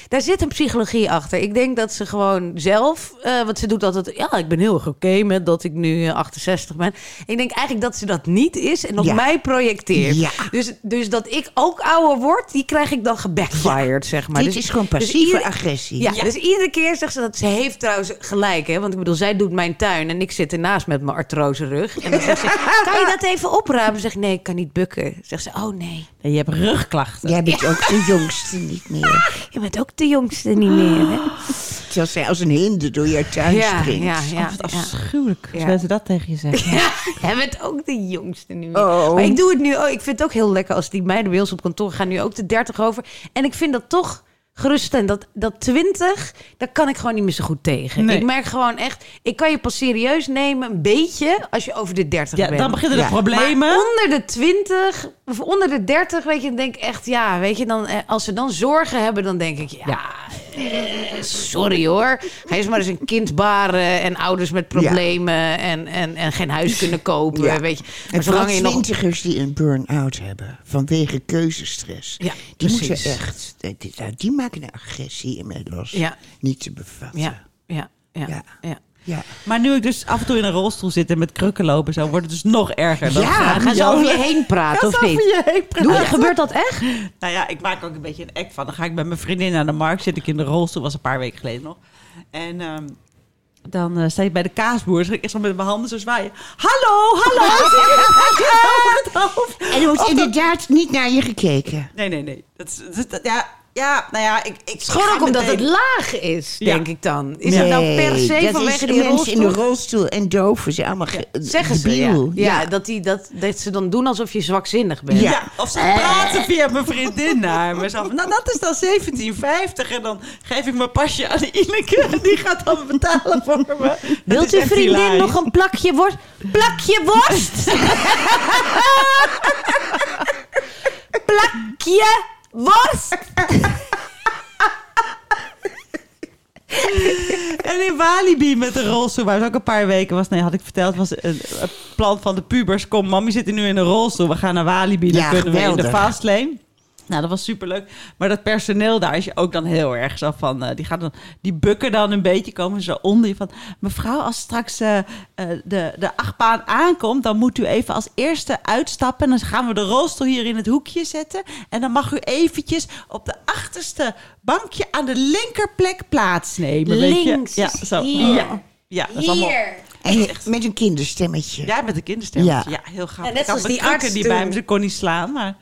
Daar zit een psychologie achter. Ik denk dat ze gewoon zelf, eh want ze doet altijd, ja, ik ben heel erg oké met dat ik nu eh, 68 ben. Ik denk eigenlijk dat ze dat niet is en op Ja. mij projecteert. Ja. Dus, dus dat ik ook ouder word, die krijg ik dan gebackfired, zeg maar. Dit Dus- is gewoon dus passieve ieder- agressie. ja, dus iedere keer zegt ze dat. Ze heeft trouwens gelijk, hè? Want ik bedoel, zij doet mijn tuin en ik zit ernaast met mijn artrose rug. En dan zegt ze: Kan je dat even opruimen? Zeg Nee, ik kan niet bukken. Zegt ze: Oh nee, Nee, je hebt rugklachten. Jij bent ook de jongste niet meer. je bent ook de jongste niet meer, hè? Terwijl zij als een hinde door jouw tuin Ja, springt. ja, Oh, ja. wat ja. afschuwelijk. Als Ja. mensen dat tegen je zeggen. Ja, jij bent ook de jongste nu. meer. Oh. Maar ik doe het nu ook. Ik vind het ook heel lekker als die meiden bij ons op kantoor gaan nu ook de 30 over. En ik vind dat toch geruststellend. Dat, dat 20, daar kan ik gewoon niet meer zo goed tegen. Nee. Ik merk gewoon echt, ik kan je pas serieus nemen, een beetje, als je over de 30 Ja, bent. dan beginnen de Ja. problemen. Maar onder de 20 of onder de 30, weet je, dan denk ik echt, ja, weet je, dan, eh, als ze dan zorgen hebben, dan denk ik, ja, eh, sorry hoor. Ga eens maar eens een kind baren en ouders met problemen en, en, en geen huis kunnen kopen, Ja. weet je. En Maar vooral zolang je nog... twintigers die een burn-out hebben vanwege keuzestress. Ja, die precies. moeten echt, die, die, nou, die maken een agressie in mij los. Ja. Niet te bevatten. Ja, ja, ja, Ja. ja. Ja. Maar nu ik dus af en toe in een rolstoel zit en met krukken lopen, zo wordt het dus nog erger. Dan Ja, gaan ze over je heen praten, of niet? je heen praten. Doe, gebeurt dat echt? Nou ja, ik maak ook een beetje een act van. Dan ga ik met mijn vriendin naar de markt. Zit ik in de rolstoel, was een paar weken geleden nog. En ehm, dan eh sta je bij de kaasboer. Dus ik zo met mijn handen zo zwaaien. Hallo, hallo. En er wordt inderdaad niet naar je gekeken. Nee, nee, nee. Dat is, dat, dat- ja, ja, nou ja, ik, ik Gewoon ook omdat meteen- het laag is, Ja. denk ik dan. Is het nou per se dat vanwege is die mensen rolstoel? in de rolstoel en doven zijn allemaal ge- Zeggen ze, ja. Dat, die, dat, dat ze dan doen alsof je zwakzinnig bent. Ja. Ja, of ze praten via mijn vriendin naar me. Zo van, nou, dat is dan 1750. En dan geef ik mijn pasje aan Ineke. En die gaat dan betalen voor me. Wilt uw vriendin hilarisch. nog een plakje worst? Plakje worst! plakje worst! En in Walibi met de rolstoel, waar ze ook een paar weken was, nee, had ik verteld, was een, een plan van de pubers. Kom, mami zit nu in een rolstoel. We gaan naar Walibi, dan Ja, kunnen we in de fastlane. Nou, dat was superleuk. Maar dat personeel daar is je ook dan heel erg zo van... eh, die, gaat dan, die bukken dan een beetje, komen zo onder je van... Mevrouw, als straks eh, eh, de, de achtbaan aankomt... dan moet u even als eerste uitstappen. En dan gaan we de rolstoel hier in het hoekje zetten. En dan mag u eventjes op de achterste bankje... aan de linkerplek plaatsnemen. weet je? Links Ja, is zo. hier. Ja, ja dat is allemaal... En met een kinderstemmetje. Ja, met een kinderstemmetje. Ja, Ja. heel gaaf. Ja, net zoals die arts die bij me, ze kon niet slaan, maar...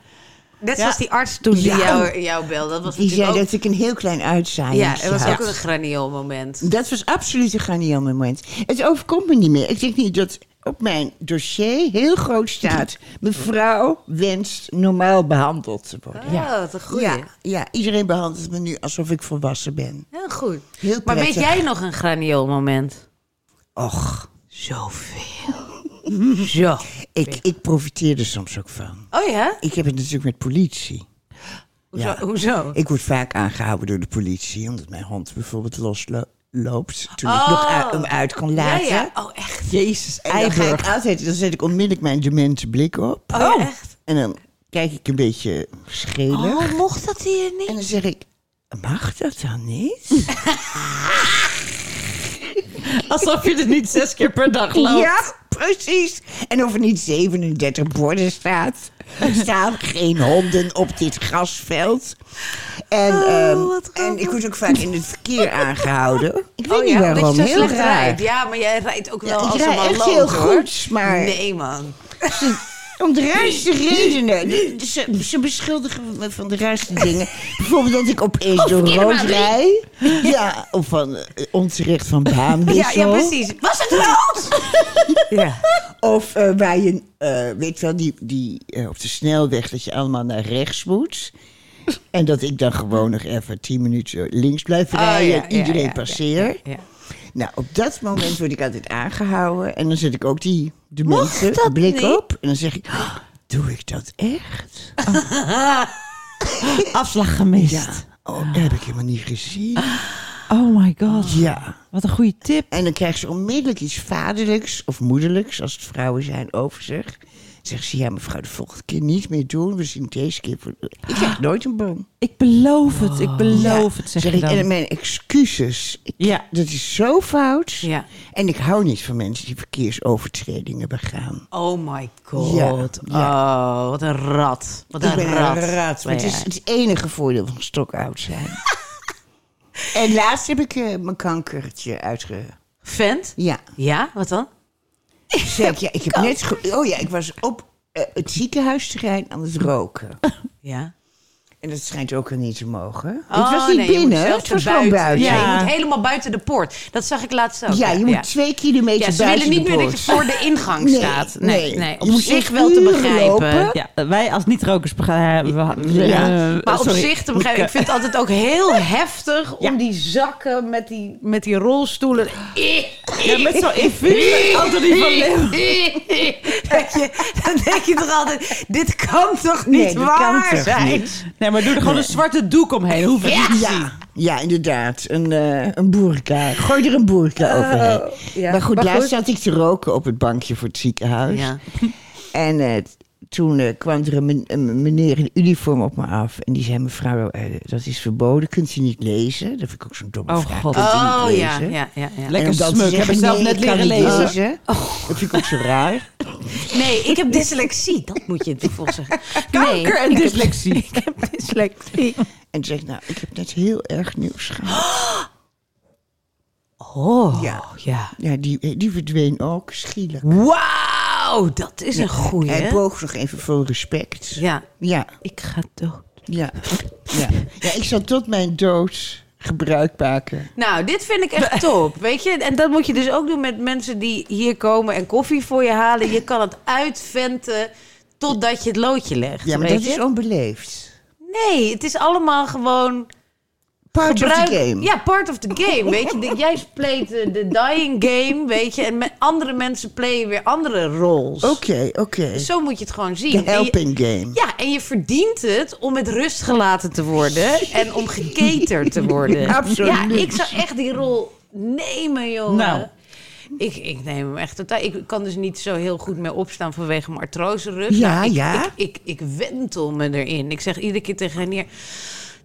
Net Ja. zoals die arts toen die Ja. jou, jou belde. Dat was Die zei dat ik een heel klein ook... uitzaaien Ja, het was ook een graniool moment. Dat was absoluut een granieel moment. Het overkomt me niet meer. Ik denk niet dat op mijn dossier heel groot staat... mevrouw wenst normaal behandeld te worden. Ja, wat een goeie. Ja, ja, iedereen behandelt me nu alsof ik volwassen ben. Heel goed. Heel Maar weet jij nog een graniool moment? Och, Zoveel. Zo. ik, ik profiteer er soms ook van. Oh ja? Ik heb het natuurlijk met politie. Hoezo? Ja. Hoezo? Ik word vaak aangehouden door de politie... omdat mijn hond bijvoorbeeld losloopt... toen ik Oh. nog uit- hem uit kon ja, laten. ja. Oh, echt? Jezus, En dan, ga Eiburg. ik altijd, dan zet ik onmiddellijk mijn demente blik op. Oh, ja, echt? En dan kijk ik een beetje schelig. Oh, mocht dat hier niet? En dan zeg ik, mag dat dan niet? Alsof je er niet zes keer per dag loopt. ja, precies. En of er niet 37 borden staat. Er staan geen honden op dit grasveld. En, ehm, wat en ik word ook vaak in het verkeer aangehouden. Ik weet oh niet ja, waarom, omdat je zo heel slecht raar. rijdt. Ja, maar jij rijdt ook Ja, wel ik als rij een echt maloot, heel hoor. goed, maar- Nee, man. Om de raarste redenen. Ze, ze beschuldigen me van de raarste dingen. Bijvoorbeeld dat ik opeens door rood rij. Ja, of van eh, onterecht van Ja, baanwissel. ja, precies. Was het rood? ja. Of eh, waar je, eh, weet wel, die, die, eh, op de snelweg dat je allemaal naar rechts moet. En dat ik dan gewoon nog even tien minuten links blijf Oh, rijden ja, en iedereen ja, ja, passeer. Nou, op dat moment word ik altijd aangehouden. En dan zet ik ook die de Mocht mensen dat blik niet? op. En dan zeg ik, "Oh, doe ik dat echt? Afslag gemist. Ja. Oh, dat heb ik helemaal niet gezien. Oh my god. Ja. Wat een goede tip. En dan krijgt ze onmiddellijk iets vaderlijks of moederlijks, als het vrouwen zijn, over zich. Zegt ze, ja mevrouw, de volgende keer niet meer doen. We zien deze keer voor... Ik krijg nooit een boom. Ik beloof het. Ik beloof het, zeg, ik. dan. En mijn excuses. Ik- Ja. Dat is zo fout. Ja. En ik hou niet van mensen die verkeersovertredingen begaan. Oh my god. Ja, ja. Oh, wat een rat. Wat Ik een ben rat. een rat. Maar het is het enige voordeel van stokoud zijn. en laatst heb ik eh, mijn kankertje uitge... Vent? Ja. Ja, wat dan? Zeg ik, ja, ik heb net... ge- Oh ja, ik was op eh, het ziekenhuisterrein aan het roken. Ja. En dat schijnt ook al niet te mogen. Oh, het was niet nee, je moet binnen, het was gewoon buiten. Ja, Ja. je moet helemaal buiten de poort. Dat zag ik laatst ook. Ja, je moet twee kilometer Ja, ze buiten willen niet de meer dat je poort. voor de ingang Nee, staat. Nee, nee. nee. Op Je moet zich wel te begrijpen. Ja, wij als niet-rokers begrijpen. Ja. Maar op zich te begrijpen. Ik vind het altijd ook heel heftig om die zakken met die, met die rolstoelen. Ja, met zo'n infuus. Anthony van Leeuwen. Dan denk je toch altijd: dit kan toch niet Nee, dat kan waar zijn? Maar doe er gewoon een zwarte doek omheen. Hoef het niet te zien. Ja, ja, inderdaad. Een, eh een boerka. Gooi er een boerka overheen. Oh, ja. Maar goed, Maar laatst goed. zat ik te roken op het bankje voor het ziekenhuis. Ja. En eh, t- toen eh, kwam er een, men- een meneer in uniform op me af. En die zei, mevrouw, eh, dat is verboden. Kunt u niet lezen? Dat vind ik ook zo'n domme Oh, vraag. God. Kunt u Oh niet ja, lezen? ja, ja, ja. Lekker En om dan te smuk. zeggen, Heb ik zelf nee, net ik kan leren niet lezen. Dat vind ik ook zo raar. Nee, ik heb dyslexie. Dat moet je volgens zeggen. Nee, Kanker en ik heb- dyslexie. Ik heb dyslexie. En ik, nou, ik heb net heel erg nieuws gehad. Oh, Ja. ja. Ja, die, die verdween ook, schielijk. Wauw, dat is een goeie. Hij boog nog even vol respect. Ja, Ja, ik ga dood. ja, ja. Ja, ik zal tot mijn dood gebruik maken. Nou, dit vind ik echt top, weet je. En dat moet je dus ook doen met mensen die hier komen en koffie voor je halen. Je kan het uitventen totdat je het loodje legt. Ja, maar dat is onbeleefd. Nee, het is allemaal gewoon... Part of the game. Ja, part of the game, weet je. De- Jij speelt de, de dying game, weet je. En met andere mensen playen weer andere roles. Oké, oké. Dus zo moet je het gewoon zien. De je- helping game. Ja, en je verdient het om met rust gelaten te worden en om geketerd te worden. Absoluut. Ja, ik zou echt die rol nemen, jongen. Nou. Ik, ik neem hem echt totaal. Ik kan dus niet zo heel goed meer opstaan vanwege mijn artroserug. Ja, Nou, ik, ja. Ik, ik, ik wentel me erin. Ik zeg iedere keer tegen Renier...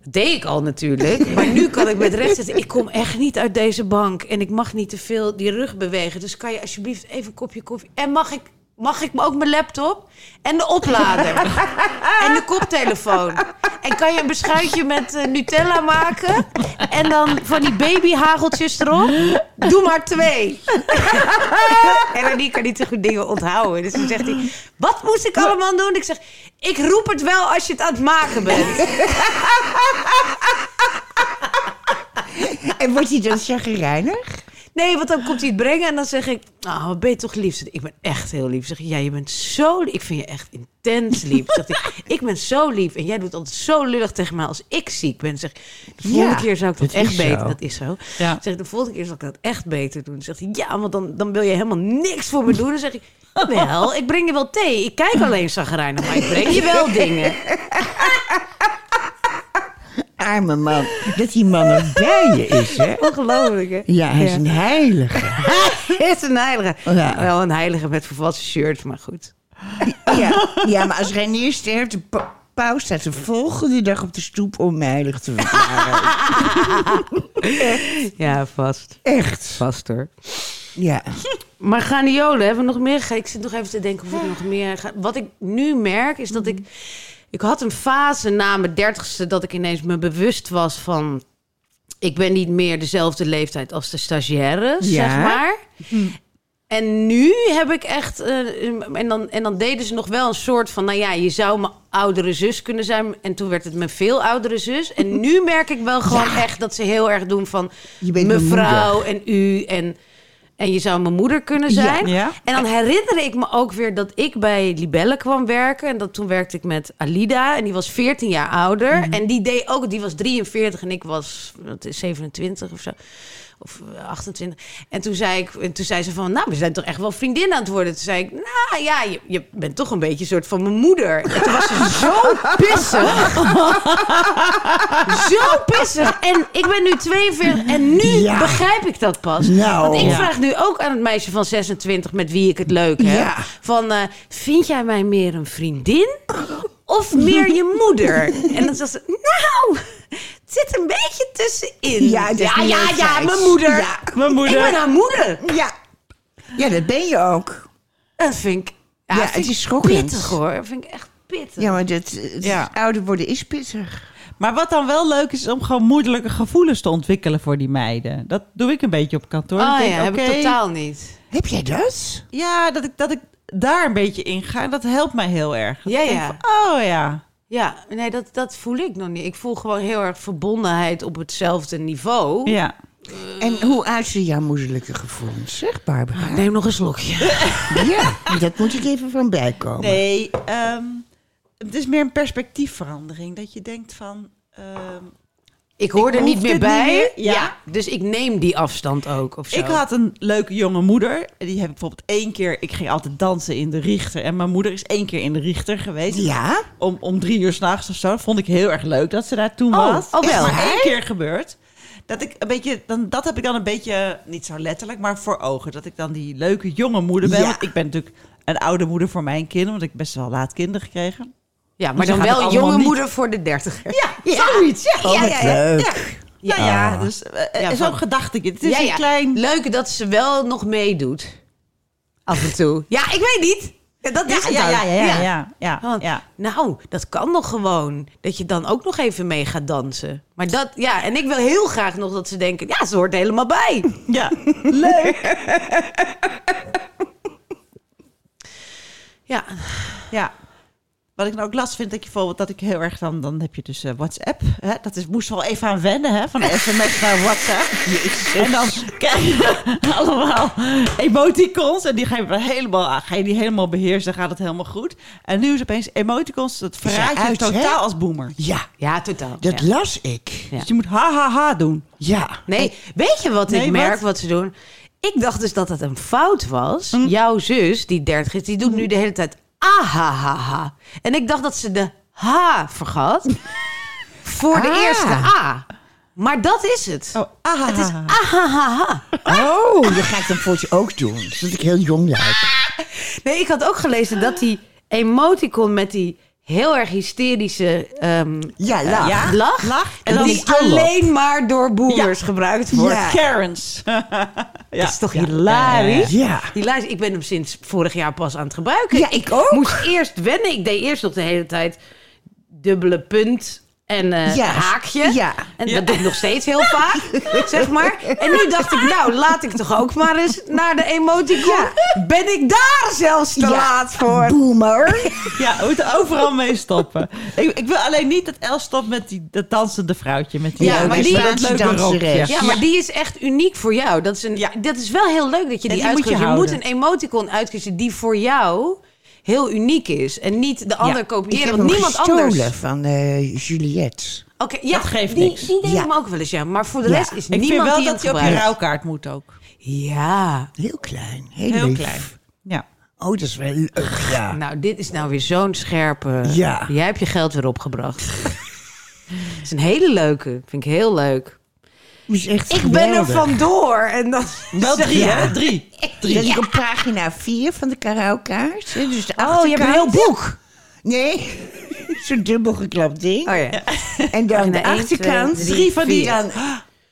Dat deed ik al natuurlijk. Maar nu kan ik met recht zitten. Ik kom echt niet uit deze bank. En ik mag niet te veel die rug bewegen. Dus kan je alsjeblieft even een kopje koffie... En mag ik, mag ik ook mijn laptop? En de oplader. en de koptelefoon. En kan je een beschuitje met eh, Nutella maken? En dan van die babyhageltjes erop? Doe maar twee. en Renier kan niet zo goed dingen onthouden. Dus dan zegt hij... Wat moest ik allemaal doen? Ik zeg... Ik roep het wel als je het aan het maken bent. En wordt hij dan chagrijnig? Nee, want dan komt hij het brengen en dan zeg ik... Nou, wat ben je toch lief? Ik, ben echt heel lief. Zeg ik, ja, je bent zo lief. Ik vind je echt intens lief. Ik, ik ben zo lief en jij doet altijd zo lullig tegen mij als ik ziek ben. Zeg ik, de volgende Ja, keer zou ik dat, echt beter... zo. Dat is zo. Ja. Zeg ik, de volgende keer zal ik dat echt beter doen. Zegt hij, ja, want dan, dan wil je helemaal niks voor me doen. Dan zeg ik, wel, ik breng je wel thee. Ik kijk alleen zagrijnig, maar ik breng je wel dingen. Arme man. Dat die man nog bij je is, hè? Ongelooflijk, hè? Ja, hij is een heilige. Hij is een heilige. Ja. Wel een heilige met vervalste shirts, maar goed. Ja, ja maar als Reinier sterft, de pa- paus staat de volgende dag op de stoep om heilig te verklaren. Ja, vast. Echt. Vast hoor. Ja. Maar graniolen, hebben we nog meer? Ik zit nog even te denken of ik nog meer... ga- Wat ik nu merk, is dat ik... Ik had een fase na mijn dertigste dat ik ineens me bewust was van... Ik ben niet meer dezelfde leeftijd als de stagiaires, Ja. zeg maar. En nu heb ik echt... eh, en, dan, en dan deden ze nog wel een soort van... Nou ja, je zou mijn oudere zus kunnen zijn. En toen werd het mijn veel oudere zus. En nu merk ik wel gewoon echt dat ze heel erg doen van... Je bent mijn mevrouw en u en... En je zou mijn moeder kunnen zijn. Ja. En dan herinner ik me ook weer dat ik bij Libelle kwam werken. En dat toen werkte ik met Alida. En die was 14 jaar ouder. En die deed ook, die was 43 en ik was wat is, 27 of zo. Of eh, 28. En toen zei, ik, en toen zei ze van, nou, we zijn toch echt wel vriendinnen aan het worden. Toen zei ik, nou ja, je, je bent toch een beetje een soort van mijn moeder. En toen was ze zo pissig. zo pissig. En ik ben nu 42 en nu Ja. begrijp ik dat pas. Nou. Want ik vraag nu ook aan het meisje van 26 met wie ik het leuk heb. Ja. Van, eh, vind jij mij meer een vriendin of meer je moeder? En dan zegt ze, nou, zit een beetje tussenin. Ja, is ja, niet ja, leuk, ja, Gijs. mijn moeder. Ja. Mijn Ik moeder. ben haar moeder. Ja. ja, dat ben je ook. Dat vind ik, ja, Ja, vind het ik is schokkend. pittig hoor. Dat vind ik echt pittig. Ja, maar dat, het Ja. ouder worden is pittig. Maar wat dan wel leuk is, is om gewoon moederlijke gevoelens te ontwikkelen voor die meiden. Dat doe ik een beetje op kantoor. oh Ik ja, heb oké, ik totaal niet. Heb jij dat? Ja, dat ik, dat ik daar een beetje in ga. Dat helpt mij heel erg. Dat Ja, ik denk ja. van, oh ja. Ja, nee, dat, dat voel ik nog niet. Ik voel gewoon heel erg verbondenheid op hetzelfde niveau. Ja. En hoe uitzien jouw moederlijke gevoelens? Zeg, Barbara. Neem nog een slokje. Ja, dat moet ik even van bijkomen. Nee, ehm, het is meer een perspectiefverandering. Dat je denkt van... ehm, Ik hoor Ik er niet meer bij. niet meer, ja. Dus ik neem die afstand ook. Of zo. Ik had een leuke jonge moeder. Die heb ik bijvoorbeeld één keer... Ik ging altijd dansen in de Richter. En mijn moeder is één keer in de Richter geweest. Ja? Om, om drie uur s'nachts of zo. Vond ik heel erg leuk dat ze daar toen Oh, was. oh, Is wel. maar één keer gebeurd. Dat ik een beetje... Dan, dat heb ik dan een beetje... Niet zo letterlijk, maar voor ogen. Dat ik dan die leuke jonge moeder ben. Ja. Want ik ben natuurlijk een oude moeder voor mijn kinderen. Want ik heb best wel laat kinderen gekregen. Ja, maar dan wel jonge niet. moeder voor de dertiger. Ja, zoiets. Ja, Oh, ja, wat ja, ja. leuk. Ja, ja, ja. Dus eh, Ja, zo'n. Het is ja, een ja. klein... Leuk dat ze wel nog meedoet. Af en toe. Ja, ik weet niet. Ja, Dat is Ja, het ja, ja, ja, ja, ja, ja, Want, ja. Nou, dat kan nog gewoon. Dat je dan ook nog even mee gaat dansen. Maar dat, ja, en ik wil heel graag nog dat ze denken, ja, ze hoort helemaal bij. Ja, leuk. Ja, Ja. Wat ik nou ook last vind, dat je bijvoorbeeld dat ik heel erg dan, dan heb je dus eh, WhatsApp. Hè? Dat is, moest wel even aan wennen, hè? Van sms naar WhatsApp. En dan krijg je allemaal emoticons. En die ga je helemaal, ga je die helemaal beheersen, gaat het helemaal goed. En nu is opeens emoticons, dat verraad je uit, hè? totaal als boomer. Ja, ja totaal. dat ja. las ik. Ja. Dus je moet ha ha ha doen. Ja. Nee, weet je wat Nee, ik merk wat? wat? ze doen? Ik dacht dus dat het een fout was. Jouw zus, die 30 is, die doet nu de hele tijd ahahaha. En ik dacht dat ze de H vergat voor de Ah. eerste A. Maar dat is het. Oh, ah, Het is ahahaha. Oh, je gaat voor je ook doen. Zodat ik heel jong lijk. Nee, ik had ook gelezen dat die emoticon met die heel erg hysterische ehm, Ja, lach. Ja. lach, Lach. en die alleen maar door boomers gebruikt wordt. Ja. Karens. Dat is toch hilarisch? Ja. Hilarisch. Ik ben hem sinds vorig jaar pas aan het gebruiken. Ja, ik ook. moest eerst wennen. Ik deed eerst nog de hele tijd dubbele punt en eh, Ja. haakje. Ja. En dat doe ik nog steeds heel vaak, zeg maar. En nu dacht ik, nou, laat ik toch ook maar eens naar de emoticon. Ben ik daar zelfs te Ja. laat voor? Boomer. Ja, we moeten overal mee stoppen. Ik, ik wil alleen niet dat Els stopt met die, dat dansende vrouwtje. Met die Ja, maar die- leuke. Ja, maar die is echt uniek voor jou. Dat is, een, Ja. dat is wel heel leuk dat je die, moet je uitkiest. Je, moet een emoticon uitkiezen die voor jou heel uniek is. En niet de ander kopiëren. Want niemand anders... van eh, Juliette. Oké, ja, Dat geeft die, niks. Die deed Ja. hem ook wel eens, ja. Maar voor de rest is Ik vind niemand wel die dat je op je rouwkaart moet ook. Ja. Heel klein. Heel, Heel klein. Ja. Oh, dat is wel leuk, ja. Nou, dit is nou weer zo'n scherpe... Ja. Jij hebt je geld weer opgebracht. Het is een hele leuke. Vind ik heel leuk. Is echt Ik ben er geweldig. vandoor. En dan Wel drie, Ja. hè? Drie. Dat ik op pagina 4 van de karaoke's. hè, Dus de Oh, je hebt een heel achterkant. boek. Nee, zo'n dubbel geklapt ding. Oh ja. En dan de Pagina één, achterkant. twee, drie, drie van die vier. dan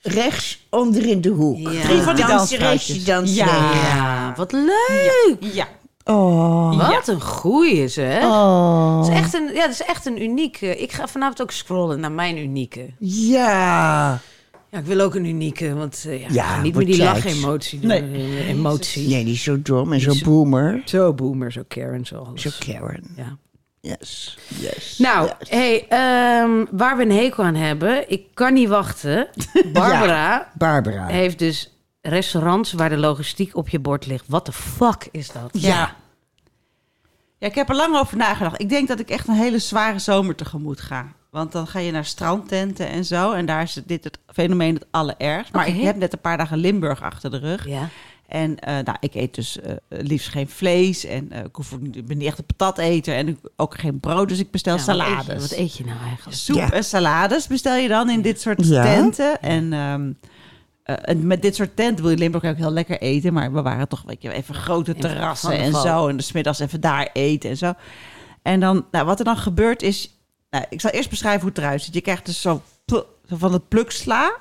rechts onder in de hoek. Ja. Drie van die Danseresje. Ja. Ja, wat leuk. Ja. Oh. Wat een goeie zeg. Oh. Het is echt een, ja, het is echt een unieke. Ik ga vanavond ook scrollen naar mijn unieke. Ja. Ja, ik wil ook een unieke, want eh, ja, niet meer die lachemotie doen. Nee. eh, Emotie. Nee, die is zo dom en zo is- boomer. Zo boomer, zo Karen, zo alles. Zo Karen. Ja. Yes. Yes. Nou, hey, ehm, waar we een hekel aan hebben, ik kan niet wachten. Barbara Barbara. heeft dus restaurants waar de logistiek op je bord ligt. What the fuck is dat? Ja. Ja, ik heb er lang over nagedacht. Ik denk dat ik echt een hele zware zomer tegemoet ga. Want dan ga je naar strandtenten en zo. En daar is dit het fenomeen het allerergst. Maar ik heb net een paar dagen Limburg achter de rug. Ja. En eh, nou, ik eet dus eh, liefst geen vlees. En eh, ik, hoef, ben niet echt een patateter. En ook geen brood. Dus ik bestel Ja, wat eet je- salades. Wat eet je nou eigenlijk? Soep Ja. en salades bestel je dan in dit soort Ja. tenten. En, ehm, eh, en met dit soort tenten wil je Limburg ook heel lekker eten. Maar we waren toch weet je, even grote terrassen en zo. En de smiddags even daar eten en zo. En dan, nou, wat er dan gebeurt is... Nou, ik zal eerst beschrijven hoe het eruit ziet. Je krijgt dus zo, van het pluksla.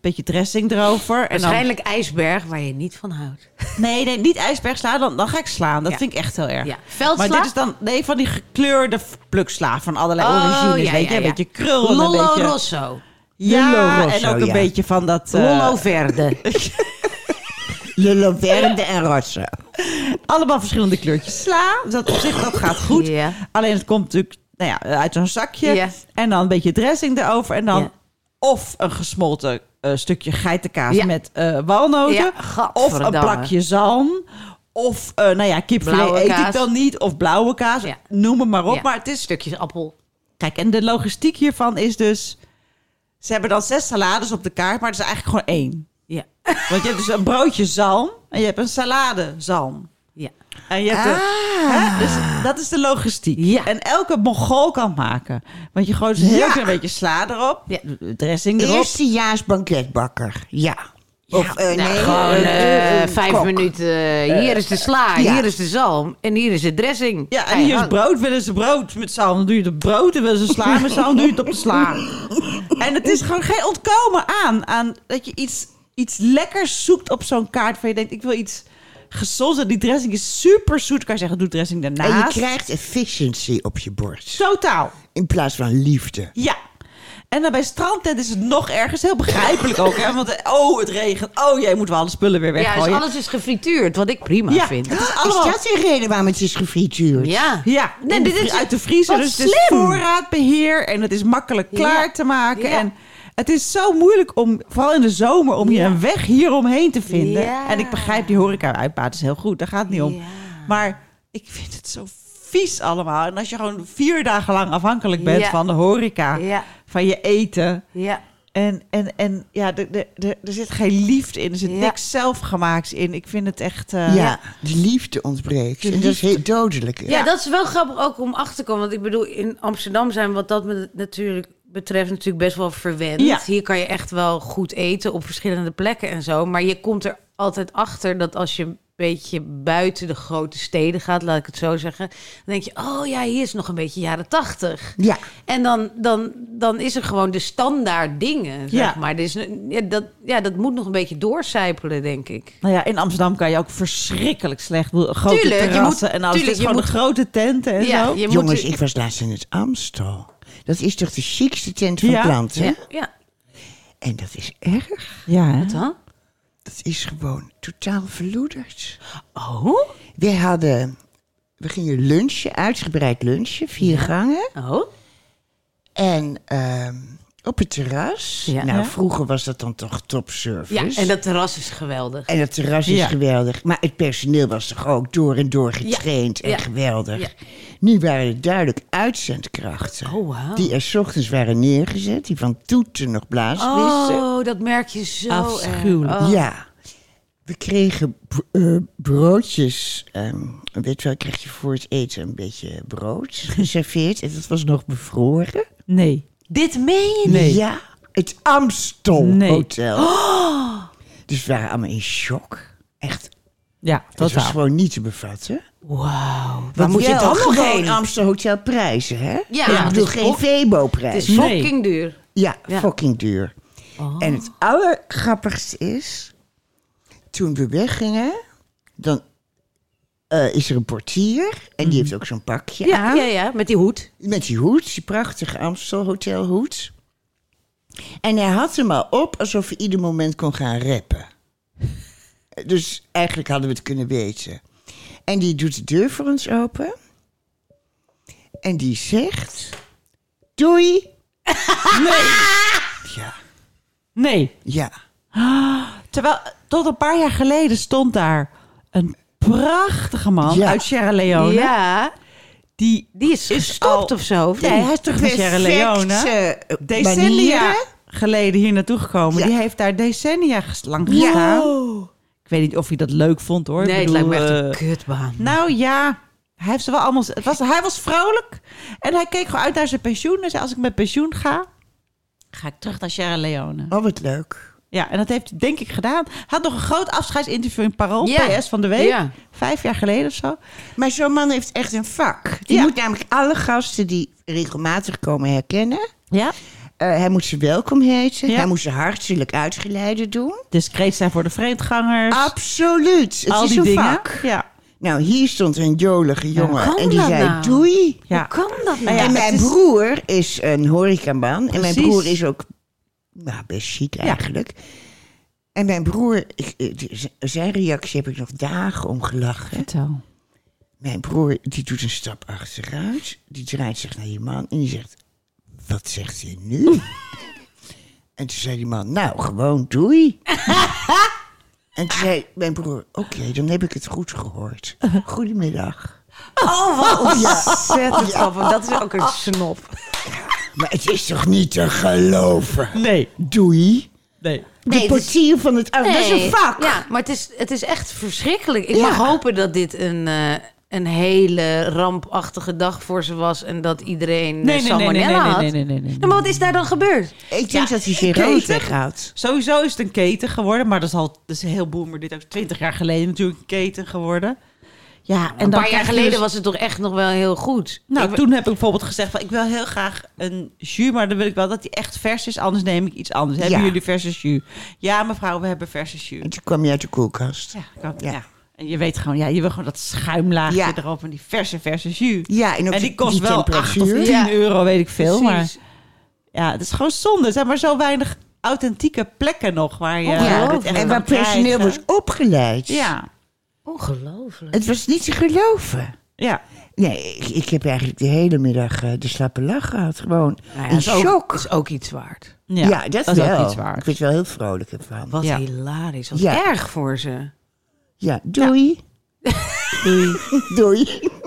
Beetje dressing erover. En dan, Waarschijnlijk ijsberg waar je niet van houdt. nee, nee, niet ijsbergsla. Dan, dan ga ik slaan. Dat Ja. vind ik echt heel erg. Ja. Veldsla? Maar dit is dan nee, van die gekleurde pluksla van allerlei Oh, origines. ja, weet ja, je, een beetje krul. en een Lollo beetje, Rosso. ja, Lollo Rosso, en ook een ja. beetje van dat... eh, Lollo Verde. Lullo Verde en Rosso. allemaal verschillende kleurtjes sla. Dus dat op zich dat gaat goed. Ja. Alleen het komt natuurlijk nou ja, uit zo'n zakje. En dan een beetje dressing erover. En dan Ja. of een gesmolten eh, stukje geitenkaas Ja. met eh, walnoten. Ja, of een plakje zalm. Of, eh, nou ja, kipfilet eet ik dan niet. Of blauwe kaas. Noem het maar op. Maar het is Stukjes appel. Kijk, en de logistiek hiervan is dus... Ze hebben dan zes salades op de kaart, maar het is eigenlijk gewoon één. Ja. Want je hebt dus een broodje zalm en je hebt een salade zalm. Ja. En je hebt de, hè, dus dat is de logistiek. Ja. En elke mongool kan maken. Want je gooit een heel Ja. klein beetje sla erop. Ja. Dressing erop. Eerstejaars banketbakker. Ja. Of, eh, Nou, nee, gewoon eh, vijf kok. minuten. eh, hier is de sla, hier is de zalm en hier is de dressing. Ja, en hier is brood. Willen ze brood met zalm, dan doe je het brood. En willen ze sla met zalm, doe je het op de sla. En het is gewoon geen ontkomen aan. aan dat je iets, iets lekkers zoekt op zo'n kaart. Van je denkt, ik wil iets die dressing is super zoet. Kan je zeggen, doe dressing En je daarnaast. krijgt efficiency op je bord. Totaal. In plaats van liefde. Ja. En dan bij strandtent is het nog ergens heel begrijpelijk ook. Hè? Want oh, het regent. Oh, jij moet wel alle spullen weer Ja, weggooien. dus alles is gefrituurd, wat ik prima Ja. vind. Het is allemaal... Is dat de reden waarom het is gefrituurd? Ja. Ja, Nee, dit is- uit de vriezer. wat Dus het is slim. voorraadbeheer en het is makkelijk klaar Ja. te maken. Ja. En het is zo moeilijk om, vooral in de zomer, om hier Ja. een weg hieromheen te vinden. Ja. En ik begrijp die horeca uitbaat is heel goed, daar gaat het niet om. Ja. Maar ik vind het zo vies allemaal. En als je gewoon vier dagen lang afhankelijk bent Ja. van de horeca, Ja, van je eten. ja. En, en, en ja, er, er, er, er zit geen liefde in. Er zit Ja. niks zelfgemaaks in. Ik vind het echt... eh, Ja, de liefde ontbreekt. De en dat is heel dodelijk. Ja, dat is wel grappig ook om achter te komen. Want ik bedoel, in Amsterdam zijn we wat dat me natuurlijk betreft natuurlijk best wel verwend. Ja. Hier kan je echt wel goed eten op verschillende plekken en zo. Maar je komt er altijd achter dat als je een beetje buiten de grote steden gaat, laat ik het zo zeggen, dan denk je, oh ja, hier is nog een beetje jaren tachtig. Ja, En dan, dan, dan is er gewoon de standaard dingen, zeg Ja. maar. Dus, ja, dat, ja, dat moet nog een beetje doorcijpelen, denk ik. Nou ja, in Amsterdam kan je ook verschrikkelijk slecht. Grote Tuurlijk, je terrassen moet- en alles. tuurlijk, het is je gewoon moet- de grote tenten en Ja, zo. je jongens, moet, ik was laatst in het Amstel. Dat is toch de chicste tent van Ja. planten? ja, ja. En dat is erg. Ja, hè? Dan? Dat is gewoon totaal verloederd. Oh? We hadden... We gingen lunchen, uitgebreid lunchen, vier gangen. Oh? En ehm, op het terras. Ja. Nou, vroeger was dat dan toch topservice. Ja, en dat terras is geweldig. En het terras is Ja. geweldig. Maar het personeel was toch ook door en door getraind en Ja. geweldig. Ja. Nu waren er duidelijk uitzendkrachten. Oh, wauw. Die er 's ochtends waren neergezet. Die van toeten nog blazen wisten. Oh, dat merk je zo Afschuwelijk. erg. Oh. Ja. We kregen eh, broodjes. ehm, weet je wel, krijg je voor het eten een beetje brood geserveerd. En dat was nog bevroren. Nee. Dit meen je niet? Nee. Ja, het Amstel Nee. Hotel. Dus we waren allemaal in shock. Echt, Ja, dat was totaal. gewoon niet te bevatten. Wauw. Waar Want moet je dan nog gewoon heen? Amstel Hotel prijzen, hè? Ja, ik het bedoel, is geen fok- Het is Nee. fucking duur. Ja, Ja. fucking duur. Oh. En het allergrappigste is, toen we weggingen, dan eh, is er een portier en die heeft ook zo'n pakje Ja, aan. ja, ja, met die hoed. Met die hoed, die prachtige Amstel Hotel hoed. En hij had hem al op alsof hij ieder moment kon gaan rappen. Dus eigenlijk hadden we het kunnen weten. En die doet de deur voor ons open. En die zegt... Doei. Nee. Ja, Nee. ja. Terwijl tot een paar jaar geleden stond daar een prachtige man Ja. uit Sierra Leone. Ja, Die die is Is gestopt al- of zo. of Nee, hij is terug naar Sierra Leone. Eh, Decennia geleden hier naartoe gekomen. Ja. Die heeft daar decennia lang gestaan. Ik weet niet of hij dat leuk vond hoor. Nee, Ik het lijkt me bedoel, echt een eh, kutbaan. Nou ja, hij heeft ze wel allemaal. Het was, hij was vrolijk en hij keek gewoon uit naar zijn pensioen. En zei: Als ik met pensioen ga, ga ik terug naar Sierra Leone. Oh, wat leuk. Ja, en dat heeft hij denk ik gedaan. Hij had nog een groot afscheidsinterview in Parool, Ja. PS van de week. Ja. Vijf jaar geleden of zo. Maar zo'n man heeft echt een vak. Die Ja. moet namelijk alle gasten die regelmatig komen herkennen. Ja. Eh, hij moet ze welkom heten. Ja. Hij moet ze hartelijk uitgeleide doen. Discreet zijn voor de vreemdgangers. Absoluut. Het al is die een dingen. vak. Ja. Nou, hier stond een jolige jongen kan en die dat zei nou? doei. Ja. Hoe kan dat nou? Ja, en mijn het is- broer is een horecaman. En mijn broer is ook nou, best chic eigenlijk. En mijn broer, ik, eh, zijn reactie heb ik nog dagen om gelachen. Vertel. Mijn broer die doet een stap achteruit. Die draait zich naar die man en die zegt... Wat zegt hij nu? en toen zei die man, nou, gewoon doei. en toen zei mijn broer, oké, dan heb ik het goed gehoord. Goedemiddag. Oh, wat ontzettend grappig. Dat is ook een snop. Maar het is toch niet te geloven? Nee. Doei. Nee. De Nee, het is- portier van het... Dat is een vak. Ja, maar het is, het is echt verschrikkelijk. Ik Ja. mag hopen dat dit een, eh, een hele rampachtige dag voor ze was... en dat iedereen Nee, nee, nee, nee, salmonella nee, nee, had. nee, nee, nee, nee. Maar wat is daar dan gebeurd? Ik denk dat hij zijn keten. rood. Sowieso is het een keten geworden, maar dat is al dat is heel boomer. Dit ook 20 jaar geleden natuurlijk een keten geworden. Ja, en een dan paar jaar geleden dus- was het toch echt nog wel heel goed? Nou, Ik- toen heb ik bijvoorbeeld gezegd van ik wil heel graag een jus, maar dan wil ik wel dat die echt vers is, anders neem ik iets anders. Hebben Ja. jullie verse jus? Ja, mevrouw, we hebben verse jus. En toen kwam je uit de koelkast. Ja, Ja. ja. En je weet gewoon, ja, je wil gewoon dat schuimlaagje Ja. erop en die verse, verse jus. Ja, en, ook En die kost die wel 8 of temperatuur. 10 Ja. euro, weet ik veel. Maar ja, het is gewoon zonde. Er zijn maar zo weinig authentieke plekken nog waar je en waar personeel was opgeleid. Ja, Ongelooflijk. Het was niet te geloven. ja. Nee, ik, ik heb eigenlijk de hele middag eh, de slappe lach gehad. Gewoon Nou ja, dat ook, shock. is ook iets waard. Ja, Ja, dat, is wel. ook iets waard. Ik werd wel heel vrolijk ervan. Wat Ja. hilarisch. Wat Ja. erg voor ze. Ja, doei. Doei. Doei.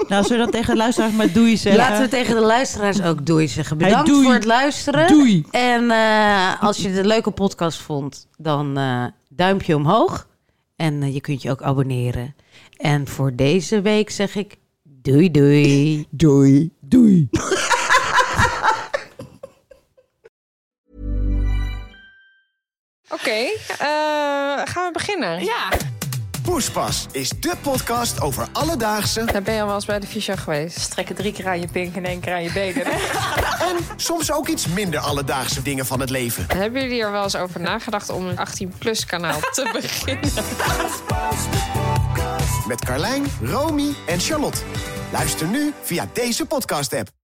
Nou, zullen we dan tegen de luisteraars maar doei zeggen? Laten we tegen de luisteraars ook doei zeggen. Hey, Bedankt doei. voor het luisteren. Doei. En eh, als je het een leuke podcast vond, dan eh, duimpje omhoog. En eh, je kunt je ook abonneren. En voor deze week zeg ik doei doei. Doei. Doei. Oké, eh, gaan we beginnen? Ja. Poespas is de podcast over alledaagse Daar ben je al wel eens bij de fysio geweest. Strekken drie keer aan je pink en één keer aan je benen. en soms ook iets minder alledaagse dingen van het leven. Hebben jullie er wel eens over nagedacht om een 18-plus kanaal te beginnen? Met Carlijn, Romy en Charlotte. Luister nu via deze podcast-app.